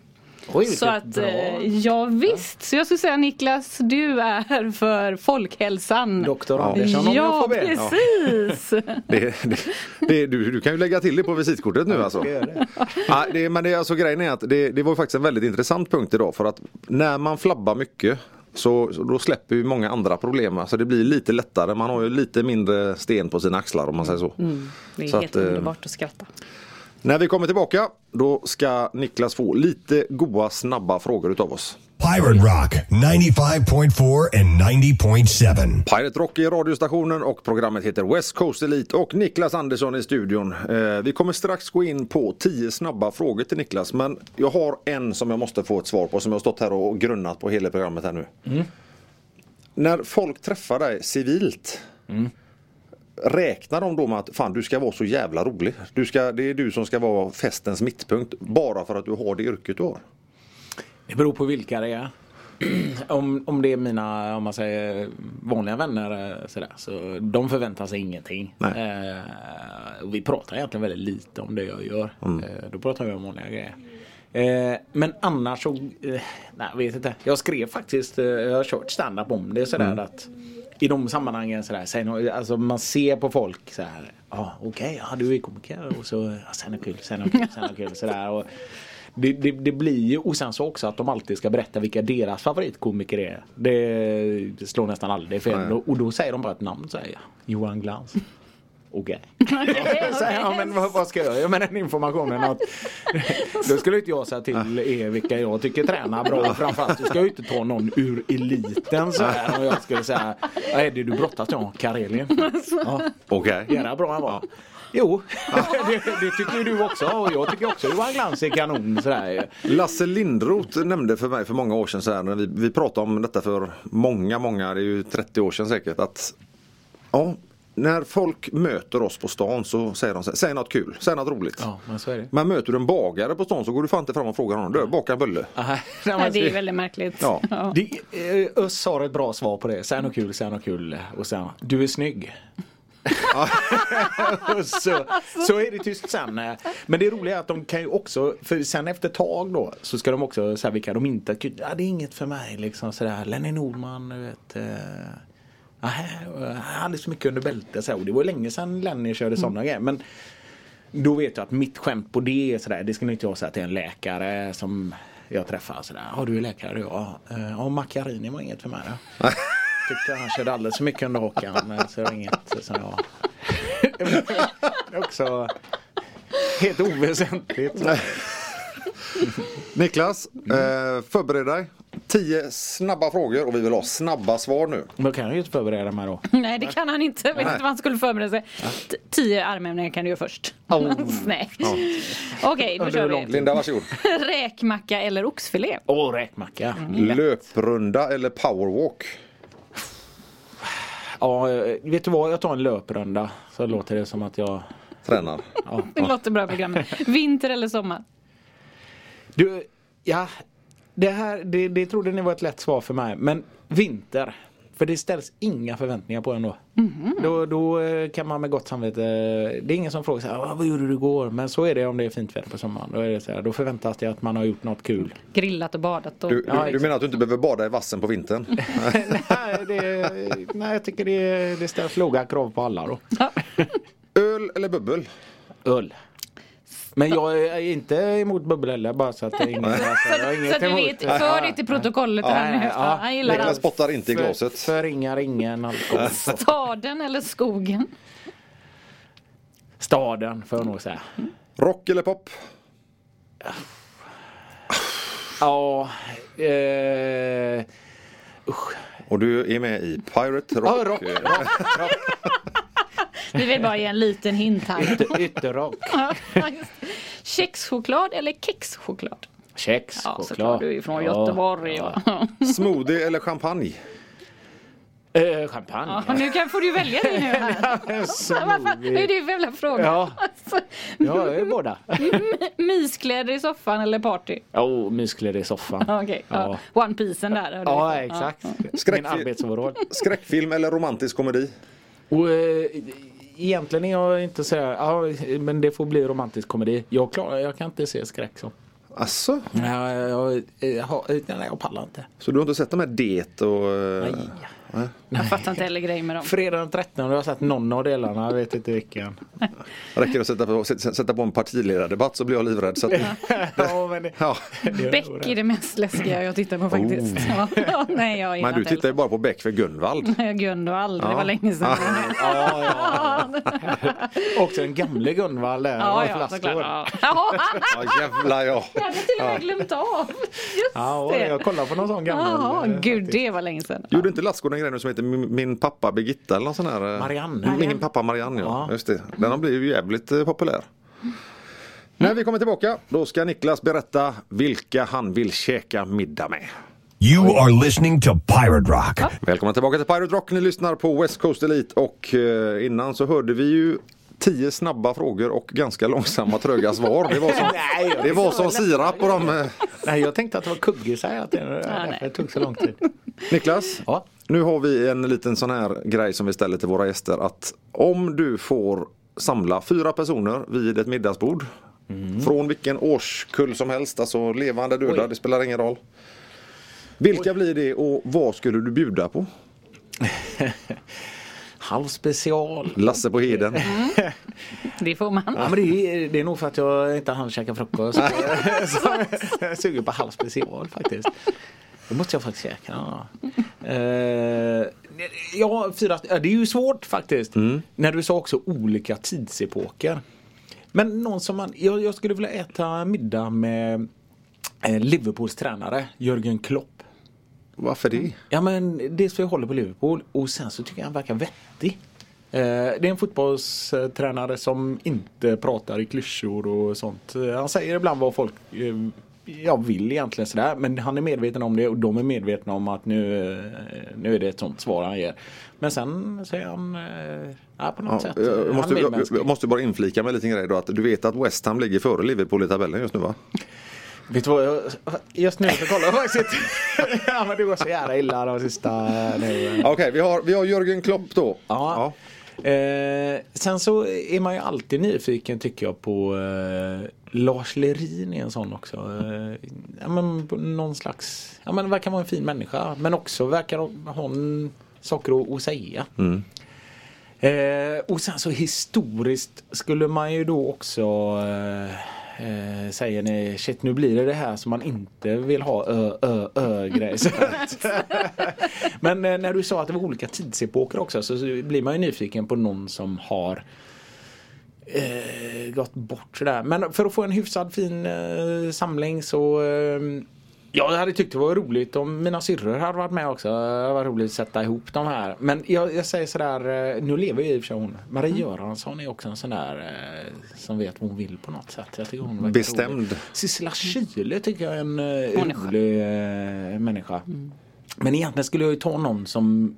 [SPEAKER 4] Oj,
[SPEAKER 2] Så att,
[SPEAKER 4] bra.
[SPEAKER 2] eh, ja visst. Så jag skulle säga Niklas, du är för folkhälsan.
[SPEAKER 4] Doktor Andersson om jag
[SPEAKER 2] Ja,
[SPEAKER 4] får be.
[SPEAKER 2] precis. <laughs>
[SPEAKER 1] det, det, det, du, du kan ju lägga till det på visitkortet nu alltså.
[SPEAKER 4] det.
[SPEAKER 1] Ja, det, men det, är alltså, grejen är att det, det var faktiskt en väldigt intressant punkt idag för att när man flabbar mycket så, så då släpper ju många andra problem. Alltså det blir lite lättare. Man har ju lite mindre sten på sina axlar om man säger så.
[SPEAKER 2] Det är
[SPEAKER 1] Så
[SPEAKER 2] helt
[SPEAKER 1] att, eh,
[SPEAKER 2] underbart att skratta.
[SPEAKER 1] När vi kommer tillbaka då ska Niklas få lite goa snabba frågor utav oss.
[SPEAKER 3] Pirate Rock 95.4 and 90.7.
[SPEAKER 1] Pirate Rock i radiostationen och programmet heter West Coast Elite och Niklas Andersson i studion. Eh, vi kommer strax gå in på 10 snabba frågor till Niklas men jag har en som jag måste få ett svar på som jag har stått här och grunnat på hela programmet här nu. När folk träffar dig civilt räknar de då med att fan du ska vara så jävla rolig. Du ska, det är du som ska vara festens mittpunkt bara för att du har det yrket du har.
[SPEAKER 4] Det beror på vilka det är. <clears throat> om, om det är mina, om man säger vanliga vänner eh, sådär, så de förväntar sig ingenting. Eh, vi pratar egentligen väldigt lite om det jag gör.
[SPEAKER 1] Mm.
[SPEAKER 4] Eh, då pratar vi om vanliga grejer. Eh, men annars så, eh, nej vet inte. Jag skrev faktiskt, jag har kört stand-up om det sådär
[SPEAKER 1] Mm.
[SPEAKER 4] att i de sammanhangen sådär, nå- alltså man ser på folk så här, ja okej, ja du är komiker och så, ja, sen är kul, sen är kul, sen är kul sådär. Och, det, det, det blir ju och sen så också att de alltid ska berätta vilka deras favoritkomiker är. Det, det slår nästan aldrig fel. Och då säger de bara ett namn säger jag. Johan Glans. Okej.
[SPEAKER 2] Okej,
[SPEAKER 4] Så, ja, men vad, vad ska jag göra med den informationen? Att, <laughs> då skulle inte jag säga till er vilka jag tycker tränar bra. Framförallt så ska jag ju inte ta någon ur eliten så här. Och jag skulle säga, vad är det du brottas med? Karelien. <laughs> Ja,
[SPEAKER 1] Okej.
[SPEAKER 4] jävla bra han var. Jo, <laughs> det, det tycker du också och jag tycker också Johan Glans är kanon sådär.
[SPEAKER 1] Lasse Lindroth nämnde för mig för många år sedan så här, när vi, vi pratade om detta för många, många, det är ju 30 år sedan säkert att ja, när folk möter oss på stan så säger de så här, säg något kul, säg något roligt.
[SPEAKER 4] Ja, men så är det.
[SPEAKER 1] Men möter du en bagare på stan så går du fan inte fram och frågar honom, du baka en bulle. <laughs>
[SPEAKER 2] Nej, det är väldigt märkligt.
[SPEAKER 1] Ja.
[SPEAKER 4] Det, eh, Öss har ett bra svar på det. Säg något kul, säg något kul. Och sen, du är snygg. <laughs> Så, så är det tyst sen. Men det roliga är att de kan ju också, för sen efter ett tag då så ska de också säga vilka de inte, ja det är inget för mig liksom sådär. Lenny Norman, du vet. Eh, hade så mycket under bältet och det var länge sedan Lenny körde sådana grejer. Men då vet jag att mitt skämt på det är sådär, det skulle inte jag säga till en läkare som jag träffar sådär. Ja du är läkare? Ja. Eh, Ja Macchiarini var inget för mig då. <laughs> Tyckte han körde alldeles för mycket under hakan. Så det var inget som jag... <laughs> Också helt oväsentligt. <laughs> <laughs>
[SPEAKER 1] Niklas, eh, förbered dig. Tio snabba frågor och vi vill ha snabba svar nu.
[SPEAKER 4] Men då kan jag ju inte förbereda mig då. <laughs>
[SPEAKER 2] Nej det kan han inte. Jag vet inte vad han skulle förbereda sig. T- Tio armhävningar kan du göra först. <laughs> Nej. Okej, då kör vi.
[SPEAKER 1] Linda, varsågod.
[SPEAKER 2] Räkmacka eller oxfilé?
[SPEAKER 4] Åh, räkmacka.
[SPEAKER 1] Löprunda eller powerwalk?
[SPEAKER 4] Ja, eh, vet du vad? Jag tar en löprunda. Så låter det som att jag...
[SPEAKER 1] Tränar.
[SPEAKER 2] Det låter bra programmet. Vinter eller sommar?
[SPEAKER 4] Du, ja. Det här, det, det trodde ni var ett lätt svar för mig. Men vinter. För det ställs inga förväntningar på en då. Då, då eh, kan man med gott samvete. Det är ingen som frågar så här, "Ah, vad gjorde du igår? Men så är det om det är fint väder på sommaren. Då, är det så här, då förväntas det att man har gjort något kul.
[SPEAKER 2] Grillat och badat och...
[SPEAKER 1] Du,
[SPEAKER 4] Ja,
[SPEAKER 1] du, du
[SPEAKER 4] exakt.
[SPEAKER 1] menar att du inte behöver bada i vassen på vintern? <laughs>
[SPEAKER 4] nej, det, nej, jag tycker det, det ställs låga krav på alla då.
[SPEAKER 1] Öl eller bubbel?
[SPEAKER 4] Öl. Men jag är inte emot bubbel heller bara så att det är <laughs> ingen, alltså, jag har
[SPEAKER 2] Så,
[SPEAKER 4] inget
[SPEAKER 2] så att du
[SPEAKER 4] emot.
[SPEAKER 2] vet, för det till protokollet här nu.
[SPEAKER 4] Ja,
[SPEAKER 2] Han gillar
[SPEAKER 1] Niklas
[SPEAKER 2] allt.
[SPEAKER 1] spottar inte i glaset.
[SPEAKER 4] förringar ingen alkohol. <laughs>
[SPEAKER 2] Staden eller skogen?
[SPEAKER 4] Staden får jag nog säga.
[SPEAKER 1] Rock eller pop?
[SPEAKER 4] Ja, eh,
[SPEAKER 1] Och du är med i Pirate Rock.
[SPEAKER 4] ja, rock, rock, <laughs>
[SPEAKER 2] Vi vill bara ge en liten hint här.
[SPEAKER 4] ytter, ytterrock. <laughs>
[SPEAKER 2] Ja. Kexchoklad eller kexchoklad?
[SPEAKER 4] Kex,
[SPEAKER 2] Ja,
[SPEAKER 4] choklad.
[SPEAKER 2] såklart. Du är från
[SPEAKER 4] Ja,
[SPEAKER 2] Göteborg.
[SPEAKER 4] ja.
[SPEAKER 2] Ja.
[SPEAKER 1] Smoothie eller champagne?
[SPEAKER 4] Eh, champagne.
[SPEAKER 2] Ja, nu kan, får du välja det nu här. <laughs> Vad är det för jävla fråga?
[SPEAKER 4] Ja.
[SPEAKER 2] Alltså,
[SPEAKER 4] Ja, jag är båda. <laughs>
[SPEAKER 2] myskläder i soffan eller party?
[SPEAKER 4] Oh, myskläder i soffan.
[SPEAKER 2] Ja, Okej, ja. One piecen där.
[SPEAKER 4] Ja, exakt. Min
[SPEAKER 1] Skräckfilm.
[SPEAKER 4] arbetsoverall.
[SPEAKER 1] Skräckfilm eller romantisk komedi?
[SPEAKER 4] Och, eh, egentligen är jag inte så ja, men det får bli romantisk komedi. Jag, klarar, jag kan inte se skräck så.
[SPEAKER 1] Asså?
[SPEAKER 4] Nej, jag, jag, jag, nej, jag pallar inte.
[SPEAKER 1] Så du har inte sett de här Det och... eh,
[SPEAKER 4] Nej.
[SPEAKER 2] Jag fattar inte heller grejen med dem.
[SPEAKER 4] Fredag den 13 har jag sett någon av delarna, jag vet inte vilken.
[SPEAKER 1] Räcker det att sätta på, sätta på en partiledardebatt så blir jag livrädd. Så att, <laughs>
[SPEAKER 4] ja, men det,
[SPEAKER 1] ja.
[SPEAKER 2] Beck är det mest läskiga jag tittar på faktiskt. Ja. Ja, nej, jag
[SPEAKER 1] Men du tittar ju bara på Beck för Gunvald. <laughs>
[SPEAKER 2] Gunvald, det var länge sedan. <laughs>
[SPEAKER 4] ja, ja. Också den gamle Gunvald där.
[SPEAKER 2] Ja,
[SPEAKER 4] med
[SPEAKER 2] ja, såklart. Ja. Ja,
[SPEAKER 1] Ja jävlar ja.
[SPEAKER 2] jag hade till och med glömt av. Just
[SPEAKER 4] Ja,
[SPEAKER 2] det.
[SPEAKER 4] jag kollar på någon sån gammal.
[SPEAKER 2] Jaha,
[SPEAKER 4] eh,
[SPEAKER 2] gud det var länge sedan.
[SPEAKER 1] Gjorde inte Lassgård en grej nu som heter Min, min pappa Birgitta eller någon sån här? eh,
[SPEAKER 4] Marianne.
[SPEAKER 1] Min pappa Marianne ja.
[SPEAKER 4] Ja.
[SPEAKER 1] Just det. Den har blivit ju jävligt eh, populär. När vi kommer tillbaka då ska Niklas berätta vilka han vill käka middag med.
[SPEAKER 3] You are listening to Pirate Rock.
[SPEAKER 1] Välkomna tillbaka till Pirate Rock. Ni lyssnar på West Coast Elite och eh, innan så hörde vi ju tio snabba frågor och ganska långsamma tröga svar. Det var som, <laughs>
[SPEAKER 4] Nej,
[SPEAKER 1] det var som sirap på dem.
[SPEAKER 4] Nej, jag tänkte att det var kuggisar därför
[SPEAKER 2] nej.
[SPEAKER 4] det tog så lång tid.
[SPEAKER 1] Niklas,
[SPEAKER 4] Ja.
[SPEAKER 1] Nu har vi en liten sån här grej som vi ställer till våra gäster att om du får samla fyra personer vid ett middagsbord från vilken årskull som helst, alltså levande, döda,
[SPEAKER 4] Oj.
[SPEAKER 1] det spelar ingen roll. Vilka blir det och vad skulle du bjuda på?
[SPEAKER 4] Halv special.
[SPEAKER 1] Lasse på Heden.
[SPEAKER 2] Det får man.
[SPEAKER 4] Ja, men det, är, det är nog för att jag inte hann käka frukost. så jag är sugen på halv special faktiskt. Det måste jag faktiskt käka. Ja, Eh, ja fyra, det är ju svårt faktiskt. När du sa också olika tidsepoker. Men någon som man, jag, jag skulle vilja äta middag med eh, Liverpools tränare Jörgen Klopp.
[SPEAKER 1] Varför det?
[SPEAKER 4] Ja men dels för jag håller på Liverpool och sen så tycker jag han verkar vettig. Eh, det är en fotbollstränare som inte pratar i klyschor och sånt. Han säger ibland vad folk eh, jag vill egentligen sådär men han är medveten om det och de är medvetna om att nu, eh, nu är det ett sånt svar han ger. Men sen säger han eh, ja, på något
[SPEAKER 1] Ja,
[SPEAKER 4] sätt. eh,
[SPEAKER 1] jag,
[SPEAKER 4] han
[SPEAKER 1] måste, jag, jag måste bara inflika med en liten grej då att du vet att West Ham ligger före Liverpool i tabellen just nu va?
[SPEAKER 4] Vet du vad, jag, just nu så kollar jag faktiskt. <laughs> ja men det går så jävla illa de sista nu.
[SPEAKER 1] Okej, vi, har, vi har Jörgen Klopp då.
[SPEAKER 4] Ja. Eh, sen så är man ju alltid nyfiken tycker jag på eh, Lars Lerin är en sån också. Eh, ja, men någon slags, ja men verkar vara en fin människa men också verkar ha en saker att, att säga. Eh, och sen så historiskt skulle man ju då också eh, säga nej shit nu blir det det här som man inte vill ha ö ö ö grej. <laughs> Men eh, när du sa att det var olika tidsepoker också så, så blir man ju nyfiken på någon som har eh, gått bort sådär. Men för att få en hyfsad fin eh, samling så eh, Ja, jag hade tyckt det var roligt om mina syrror hade varit med också. Det var roligt att sätta ihop de här. Men jag, jag säger sådär, eh, nu lever ju i och för sig hon. Marie Göransson är också en sån där eh, som vet vad hon vill på något sätt. Jag tycker hon
[SPEAKER 1] Bestämd.
[SPEAKER 4] rolig. Sissela Kyle tycker jag är en eh,
[SPEAKER 2] Hon är
[SPEAKER 4] rolig eh, människa. Men egentligen skulle jag ju ta någon som,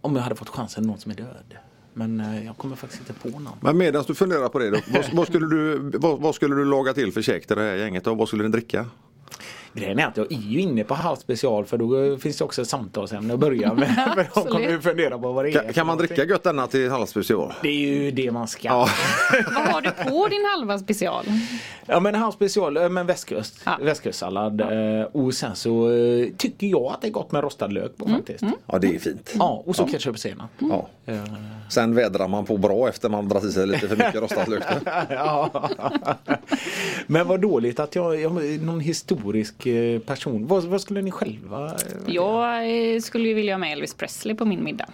[SPEAKER 4] om jag hade fått chansen, någon som är död. Men jag kommer faktiskt inte på någon.
[SPEAKER 1] Men medan du funderar på det, då, vad, vad, skulle du, vad, vad skulle du laga till för käk till det här gänget och vad skulle ni dricka?
[SPEAKER 4] Grejen är att jag är ju inne på halv special för då finns det också ett samtalsämne att börja med. <laughs> för de kommer ju fundera på vad det är.
[SPEAKER 1] Kan, kan man dricka gött denna till halvspecial?
[SPEAKER 4] Det är ju det man ska.
[SPEAKER 1] Ja.
[SPEAKER 4] Ja, <laughs>
[SPEAKER 2] Vad har du på din halva special?
[SPEAKER 4] men halv special, eh, men västkust.
[SPEAKER 2] Ja.
[SPEAKER 4] Västkustsallad. eh, Och sen så eh, tycker jag att det är gott med rostad lök på faktiskt.
[SPEAKER 1] ja, det är fint.
[SPEAKER 4] Ja, och så ketchup och senap.
[SPEAKER 1] Ja.
[SPEAKER 4] Eh,
[SPEAKER 1] Sen vädrar man på bra efter man dragit i sig lite för mycket rostat lök. <laughs>
[SPEAKER 4] ja. Men vad dåligt att jag, jag någon historisk person. Vad, vad skulle ni själva? eh,
[SPEAKER 2] Jag eh, skulle ju vilja ha med Elvis Presley på min middag.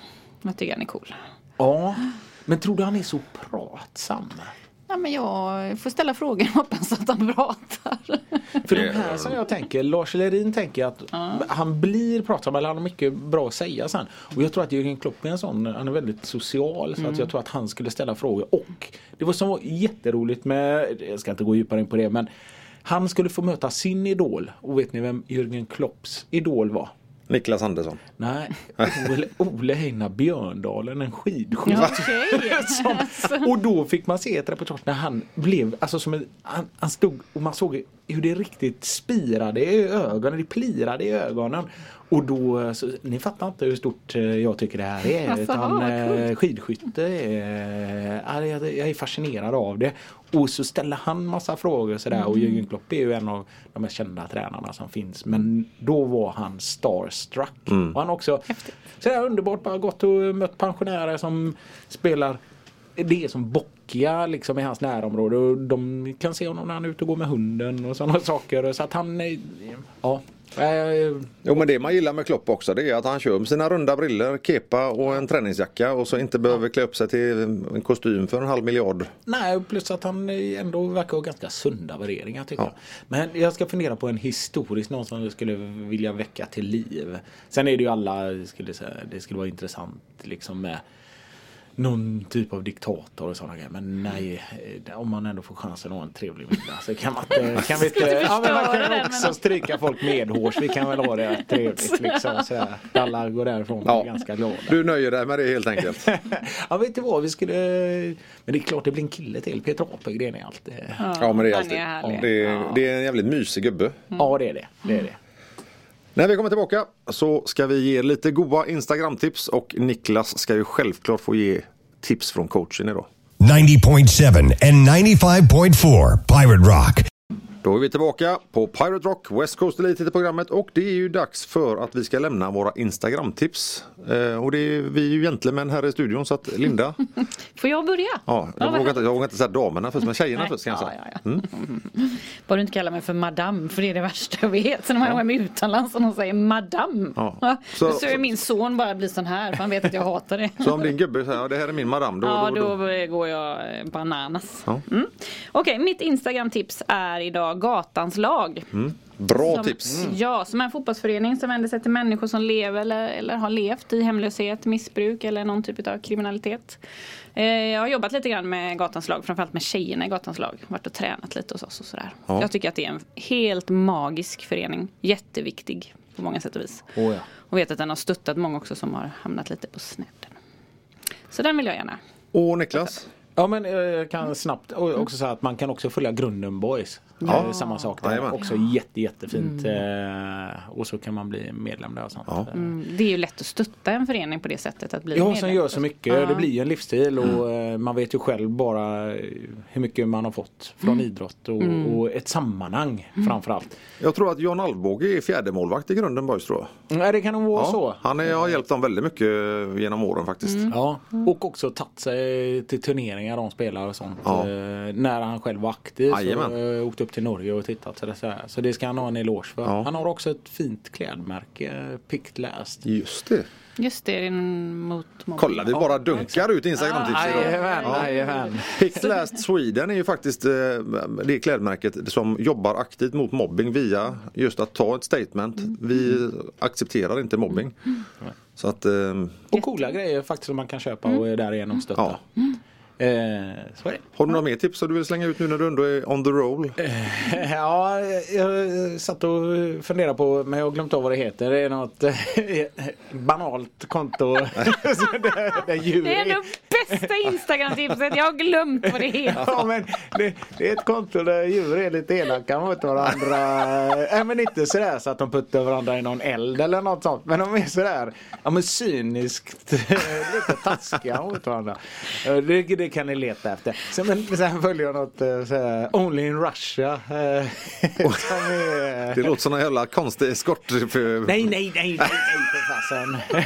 [SPEAKER 2] Jag tycker han är cool.
[SPEAKER 4] Ja. Men tror du han är så pratsam?
[SPEAKER 2] Ja, men jag får ställa frågor och hoppas att han pratar.
[SPEAKER 4] För de här som jag tänker, Lars Lerin tänker att han blir pratsam eller han har mycket bra att säga sen. Och jag tror att Jürgen Klopp är en sån, han är väldigt social så att jag tror att han skulle ställa frågor. Och det var som var jätteroligt med, jag ska inte gå djupare in på det men han skulle få möta sin idol. Och vet ni vem Jürgen Klopps idol var?
[SPEAKER 1] Niklas Andersson.
[SPEAKER 4] Nej, <laughs> Ole, Ole Einar Björndalen, en skidskytt. <laughs> Som, och då fick man se ett reportage när han blev, alltså som en, han, han stod och man såg hur det riktigt spirade i ögonen, det plirade i ögonen. Och då, så, ni fattar inte hur stort eh, jag tycker det här är.
[SPEAKER 2] Alltså,
[SPEAKER 4] utan eh, skidskytte är, ja, jag, jag är fascinerad av det. Och så ställer han massa frågor sådär och Jürgen Klopp är ju en av de mest kända tränarna som finns. Men då var han starstruck. Och han också sådär underbart bara gått och mött pensionärer som spelar det är som bockiga liksom i hans närområde och de kan se honom när han är ute och går med hunden och sådana <laughs> saker. Så att han, ja.
[SPEAKER 1] Jo men det man gillar med Klopp också det är att han kör med sina runda briller, kepa och en träningsjacka och så inte behöver klä upp sig till en kostym för en halv miljard.
[SPEAKER 4] Nej, plus att han ändå verkar ha ganska sunda värderingar tycker
[SPEAKER 1] Ja.
[SPEAKER 4] jag. Men jag ska fundera på en historisk, någon som jag skulle vilja väcka till liv. Sen är det ju alla, skulle säga, det skulle vara intressant liksom med någon typ av diktator och sådana grejer. Men nej, eh, om man ändå får chansen att ha en trevlig middag så kan man inte... Kan vi inte ja, men man kan också
[SPEAKER 2] men-
[SPEAKER 4] stryka folk medhårs. Vi kan väl ha det trevligt <laughs> liksom. Så. Alla går därifrån
[SPEAKER 1] Ja.
[SPEAKER 4] ganska glada.
[SPEAKER 1] Du nöjer dig med det helt enkelt. <laughs>
[SPEAKER 4] Ja, vet du vad? Vi skulle... Men det är klart det blir en kille till. Peter Apelgren är alltid... Ja,
[SPEAKER 1] Ja men det är alltid.
[SPEAKER 2] är.
[SPEAKER 1] Det är, det är en jävligt mysig gubbe.
[SPEAKER 4] det är det. Det är det.
[SPEAKER 1] När vi kommer tillbaka så ska vi ge lite goda Instagram-tips och Niklas ska ju självklart få ge tips från coachen idag.
[SPEAKER 3] 90.7 and 95.4 Pirate Rock.
[SPEAKER 1] Då är vi tillbaka på Pirate Rock, West Coast Elite heter programmet och det är ju dags för att vi ska lämna våra Instagram-tips. Eh, och det är, vi är ju gentlemän här i studion så att Linda, <laughs>
[SPEAKER 2] Får jag börja?
[SPEAKER 1] ja, jag,
[SPEAKER 2] vad
[SPEAKER 1] vågar inte, jag vågar inte säga damerna först men tjejerna
[SPEAKER 2] Nej.
[SPEAKER 1] först kan jag
[SPEAKER 2] Ja, ja, ja. <laughs> Bara du inte kallar mig för madame för det är det värsta jag vet. Så när man är med utomlands och någon säger madame.
[SPEAKER 1] Ja.
[SPEAKER 2] Ja.
[SPEAKER 1] Så-
[SPEAKER 2] Så, är min son bara blir sån här för han vet att jag hatar det.
[SPEAKER 1] Så om din gubbe säger ja, det här är min madam då,
[SPEAKER 2] Ja,
[SPEAKER 1] då,
[SPEAKER 2] då
[SPEAKER 1] då.
[SPEAKER 2] går jag eh, bananas.
[SPEAKER 1] Ja.
[SPEAKER 2] Mm. Okej, mitt Instagram-tips är idag Gatans lag.
[SPEAKER 1] Bra
[SPEAKER 2] Som-
[SPEAKER 1] tips!
[SPEAKER 2] Ja, som är en fotbollsförening som vänder sig till människor som lever eller, eller har levt i hemlöshet, missbruk eller någon typ av kriminalitet. Eh, jag har jobbat lite grann med Gatans lag, framförallt med tjejerna i Gatans lag. Varit och tränat lite hos oss och sådär.
[SPEAKER 1] Ja.
[SPEAKER 2] Jag tycker att det är en helt magisk förening. Jätteviktig på många sätt och vis.
[SPEAKER 4] Oh, ja.
[SPEAKER 2] Och vet att den har stöttat många också som har hamnat lite på snedden. Så den vill jag gärna.
[SPEAKER 1] Och Niklas?
[SPEAKER 4] Ja men eh, jag kan snabbt och också säga att man kan också följa Grunden Boys.
[SPEAKER 1] Ja.
[SPEAKER 4] Samma sak där.
[SPEAKER 1] Jajamän.
[SPEAKER 4] Också jätte, jättefint. Eh, och så kan man bli medlem där och sånt.
[SPEAKER 1] Ja.
[SPEAKER 4] Eh,
[SPEAKER 2] Mm, Det är ju lätt att stötta en förening på det sättet. Att bli
[SPEAKER 4] Ja,
[SPEAKER 2] medlem.
[SPEAKER 4] som gör så mycket.
[SPEAKER 2] Ja.
[SPEAKER 4] Det blir ju en livsstil och eh, man vet ju själv bara hur mycket man har fått från idrott och, och ett sammanhang framförallt.
[SPEAKER 1] Jag tror att Jan Alvbåge är fjärde målvakt i grunden boys tror jag.
[SPEAKER 4] Nej, det kan nog vara så.
[SPEAKER 1] han är, har hjälpt dem väldigt mycket genom åren faktiskt.
[SPEAKER 4] Ja, och också tagit sig till turneringar de spelar och sånt.
[SPEAKER 1] Ja.
[SPEAKER 4] Eh, när han själv var aktiv så
[SPEAKER 1] Jajamän.
[SPEAKER 4] eh, åkte upp till Norge och tittat. Så det, så, här. så det ska han ha en eloge för.
[SPEAKER 1] Ja.
[SPEAKER 4] Han har också ett fint klädmärke, Picked Last.
[SPEAKER 1] Just det.
[SPEAKER 2] Just det, mot mobbing.
[SPEAKER 1] Kolla vi bara dunkar ut Instagram-tips idag.
[SPEAKER 4] Jajamän, jajamän.
[SPEAKER 1] Pick Last Sweden är ju faktiskt eh, det klädmärket som jobbar aktivt mot mobbing via just att ta ett statement. Vi accepterar inte mobbing. Så att, eh,
[SPEAKER 4] Och coola grejer faktiskt som man kan köpa och därigenom stötta. Eh, så är det.
[SPEAKER 1] har du några mer tips som du vill slänga ut nu när du ändå är on the roll? <laughs>
[SPEAKER 4] Ja, jag satt och funderade på, men jag har glömt av vad det heter. Det är något eh, banalt konto. <laughs> Så det, det, djur
[SPEAKER 2] Det är ändå bästa Instagram-tipset. Jag har glömt vad det heter.
[SPEAKER 4] Ja, men det, det är ett konto där djur är lite elaka mot varandra. Nej, men inte sådär så att de puttar varandra i någon eld eller något sånt. Men de är sådär ja, men cyniskt lite taskiga mot varandra. Eh, Det, det kan ni leta efter. Sen, sen följer jag något eh, såhär, Only in Russia. eh, är, <laughs>
[SPEAKER 1] Det låter som en jävla konstig eskort.
[SPEAKER 4] Nej, nej, nej, nej, nej fasen. <laughs>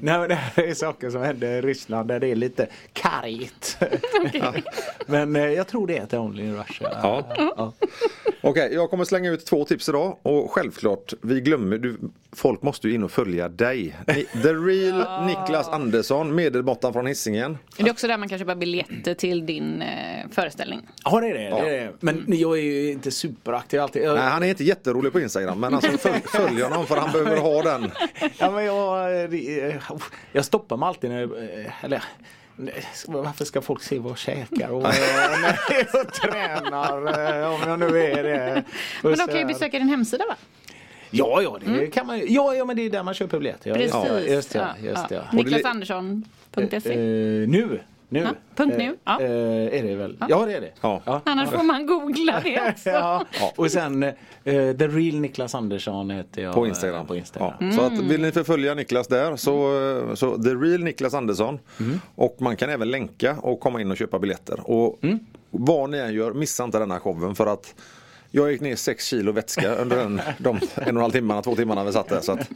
[SPEAKER 4] nej, men det här är saker som händer i Ryssland där det är lite kargt. <laughs> men eh, jag tror det heter Only in Russia.
[SPEAKER 1] Ja.
[SPEAKER 4] Ja.
[SPEAKER 1] Okej, jag kommer slänga ut två tips idag och självklart, vi glömmer, du, folk måste ju in och följa dig. The Real <laughs> Niklas Andersson, medelmåttan från Hisingen.
[SPEAKER 2] Det är också där man kan köpa biljetter till din eh, föreställning.
[SPEAKER 4] Ja det är det. det, är det. Men jag är ju inte superaktiv alltid. Jag,
[SPEAKER 1] Nej, han är inte jätterolig på Instagram men alltså följ, följ honom för han behöver ha den. <laughs>
[SPEAKER 4] ja, men jag, eh, jag stoppar mig alltid när eh, eller nej, varför ska folk se vad jag käkar och, eh, <laughs> när jag tränar eh, om jag nu är det.
[SPEAKER 2] Men
[SPEAKER 4] Och
[SPEAKER 2] de kan ju besöka din hemsida va?
[SPEAKER 4] Ja, ja, det kan man. Ja, ja, men det är där man köper biljetter. Ja,
[SPEAKER 2] Precis.
[SPEAKER 4] Ja, just det. Just det.
[SPEAKER 2] Ja.
[SPEAKER 1] det li-
[SPEAKER 2] Niklasandersson.se
[SPEAKER 4] Eh, nu. Nu.
[SPEAKER 2] Ja, punkt nu, ja.
[SPEAKER 4] Eh, är det väl? Ja, det är det.
[SPEAKER 1] Ja.
[SPEAKER 2] Annars får man googla det <laughs> också.
[SPEAKER 4] Ja. Och sen eh, The Real Niklas Andersson heter jag.
[SPEAKER 1] På
[SPEAKER 4] eh,
[SPEAKER 1] Instagram.
[SPEAKER 4] På Instagram.
[SPEAKER 1] Ja. Så att vill ni förfölja Niklas där så, så The Real Niklas Andersson. Och man kan även länka och komma in och köpa biljetter. Och vad ni än gör, missa inte denna showen för att jag gick ner 6 kilo vätska under den, de en och en halv timmarna, två timmarna vi satt där. Så att,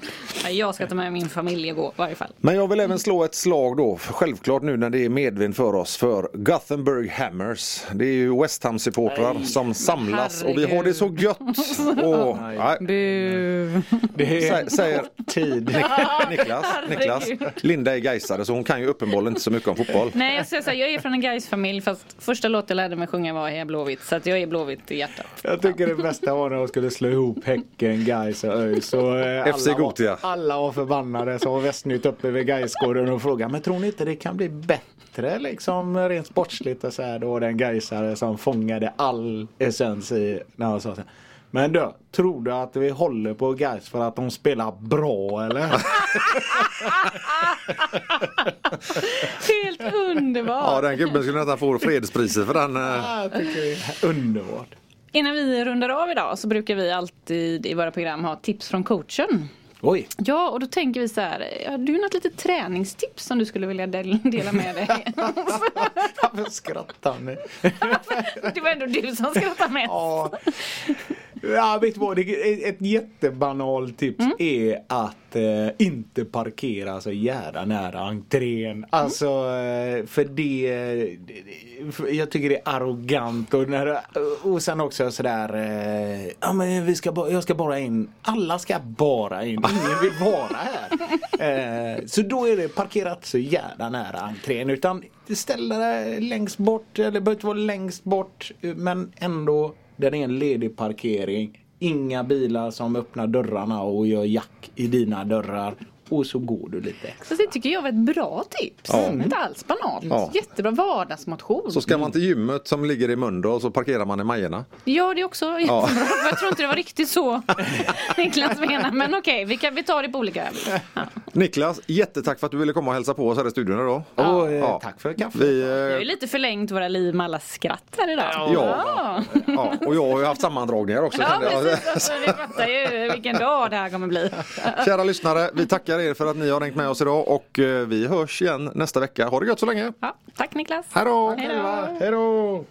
[SPEAKER 2] Jag ska ta med min familj och gå i varje fall.
[SPEAKER 1] men jag vill även slå ett slag då, självklart nu när det är medvind för oss, för Gothenburg Hammers. Det är ju West Ham-supportrar som samlas och vi har det så gött. <laughs> Och, nej,
[SPEAKER 2] Bu.
[SPEAKER 4] Det är
[SPEAKER 1] Sä- säger
[SPEAKER 4] tid. <laughs>
[SPEAKER 1] Niklas, <laughs> Niklas,
[SPEAKER 2] Herregud.
[SPEAKER 1] Linda är Gaisare så hon kan ju uppenbarligen inte så mycket om fotboll.
[SPEAKER 2] Nej jag säger så här, jag är från en Gais familj fast första låten jag lärde mig sjunga var Heja Blåvitt så att jag är Blåvitt i hjärtat.
[SPEAKER 4] Tycker det bästa var när de skulle slå ihop Häcken, Gais och ÖIS. Eh, <laughs>
[SPEAKER 1] FC Gothia.
[SPEAKER 4] Alla var förbannade. Så var Västnytt uppe vid Gaisgården och frågade Men tror ni inte det kan bli bättre liksom rent sportsligt och så här. Då var det en Gaisare som fångade all essens i när han sa så här. Men du, tror du att vi håller på Gais för att de spelar bra eller? <laughs>
[SPEAKER 2] Helt underbart.
[SPEAKER 1] Ja, den gubben skulle nästan få fredspriset för den. eh,
[SPEAKER 4] Jag tycker det är underbart.
[SPEAKER 2] Innan vi rundar av idag så brukar vi alltid i våra program ha tips från coachen.
[SPEAKER 4] Oj,
[SPEAKER 2] Ja, och då tänker vi så här. Har du något litet träningstips som du skulle vilja del- dela med dig? <laughs>
[SPEAKER 4] varför skrattar ni? <laughs>
[SPEAKER 2] Det var ändå du som skrattade mest.
[SPEAKER 4] Ja, ja vet du vad? Ett jättebanalt tips är att eh, inte parkera så jävla nära entrén. Alltså eh, för det, det- för jag tycker det är arrogant och, när, och sen också sådär eh, ja men vi ska jag ska bara in. Alla ska bara in. Ingen vill vara här. <laughs> Eh, så då är det parkerat så jävla nära entrén utan ställ dig längst bort eller det behöver inte vara längst bort men ändå där det är en ledig parkering. Inga bilar som öppnar dörrarna och gör jack i dina dörrar. Och så går du lite extra.
[SPEAKER 2] Så det tycker jag var ett bra tips.
[SPEAKER 1] Ja.
[SPEAKER 2] Inte alls banalt.
[SPEAKER 1] Ja.
[SPEAKER 2] Jättebra vardagsmotion.
[SPEAKER 1] Så ska man till gymmet som ligger i Mölndal och så parkerar man i Majerna.
[SPEAKER 2] Ja, det är också jättebra. Jag tror inte det var <laughs> riktigt så Niklas menar. Men okej, vi, kan, vi tar det på olika ja.
[SPEAKER 1] Niklas, jättetack för att du ville komma och hälsa på oss här i studion idag.
[SPEAKER 4] Och, eh,
[SPEAKER 1] Ja.
[SPEAKER 4] Tack för kaffet.
[SPEAKER 1] Vi,
[SPEAKER 2] Vi har ju
[SPEAKER 1] eh,
[SPEAKER 2] lite förlängt våra liv med alla skratt här idag.
[SPEAKER 1] Ja. ja, och jag har ju haft sammandragningar också.
[SPEAKER 2] Ja, precis. Alltså, vi fattar ju vilken dag det här kommer bli.
[SPEAKER 1] Kära lyssnare, vi tackar er för att ni har hängt med oss idag och eh, vi hörs igen nästa vecka. Ha det gött så länge.
[SPEAKER 2] Ja, tack Niklas.
[SPEAKER 1] Hej då!
[SPEAKER 2] Hej då.
[SPEAKER 4] Hej då!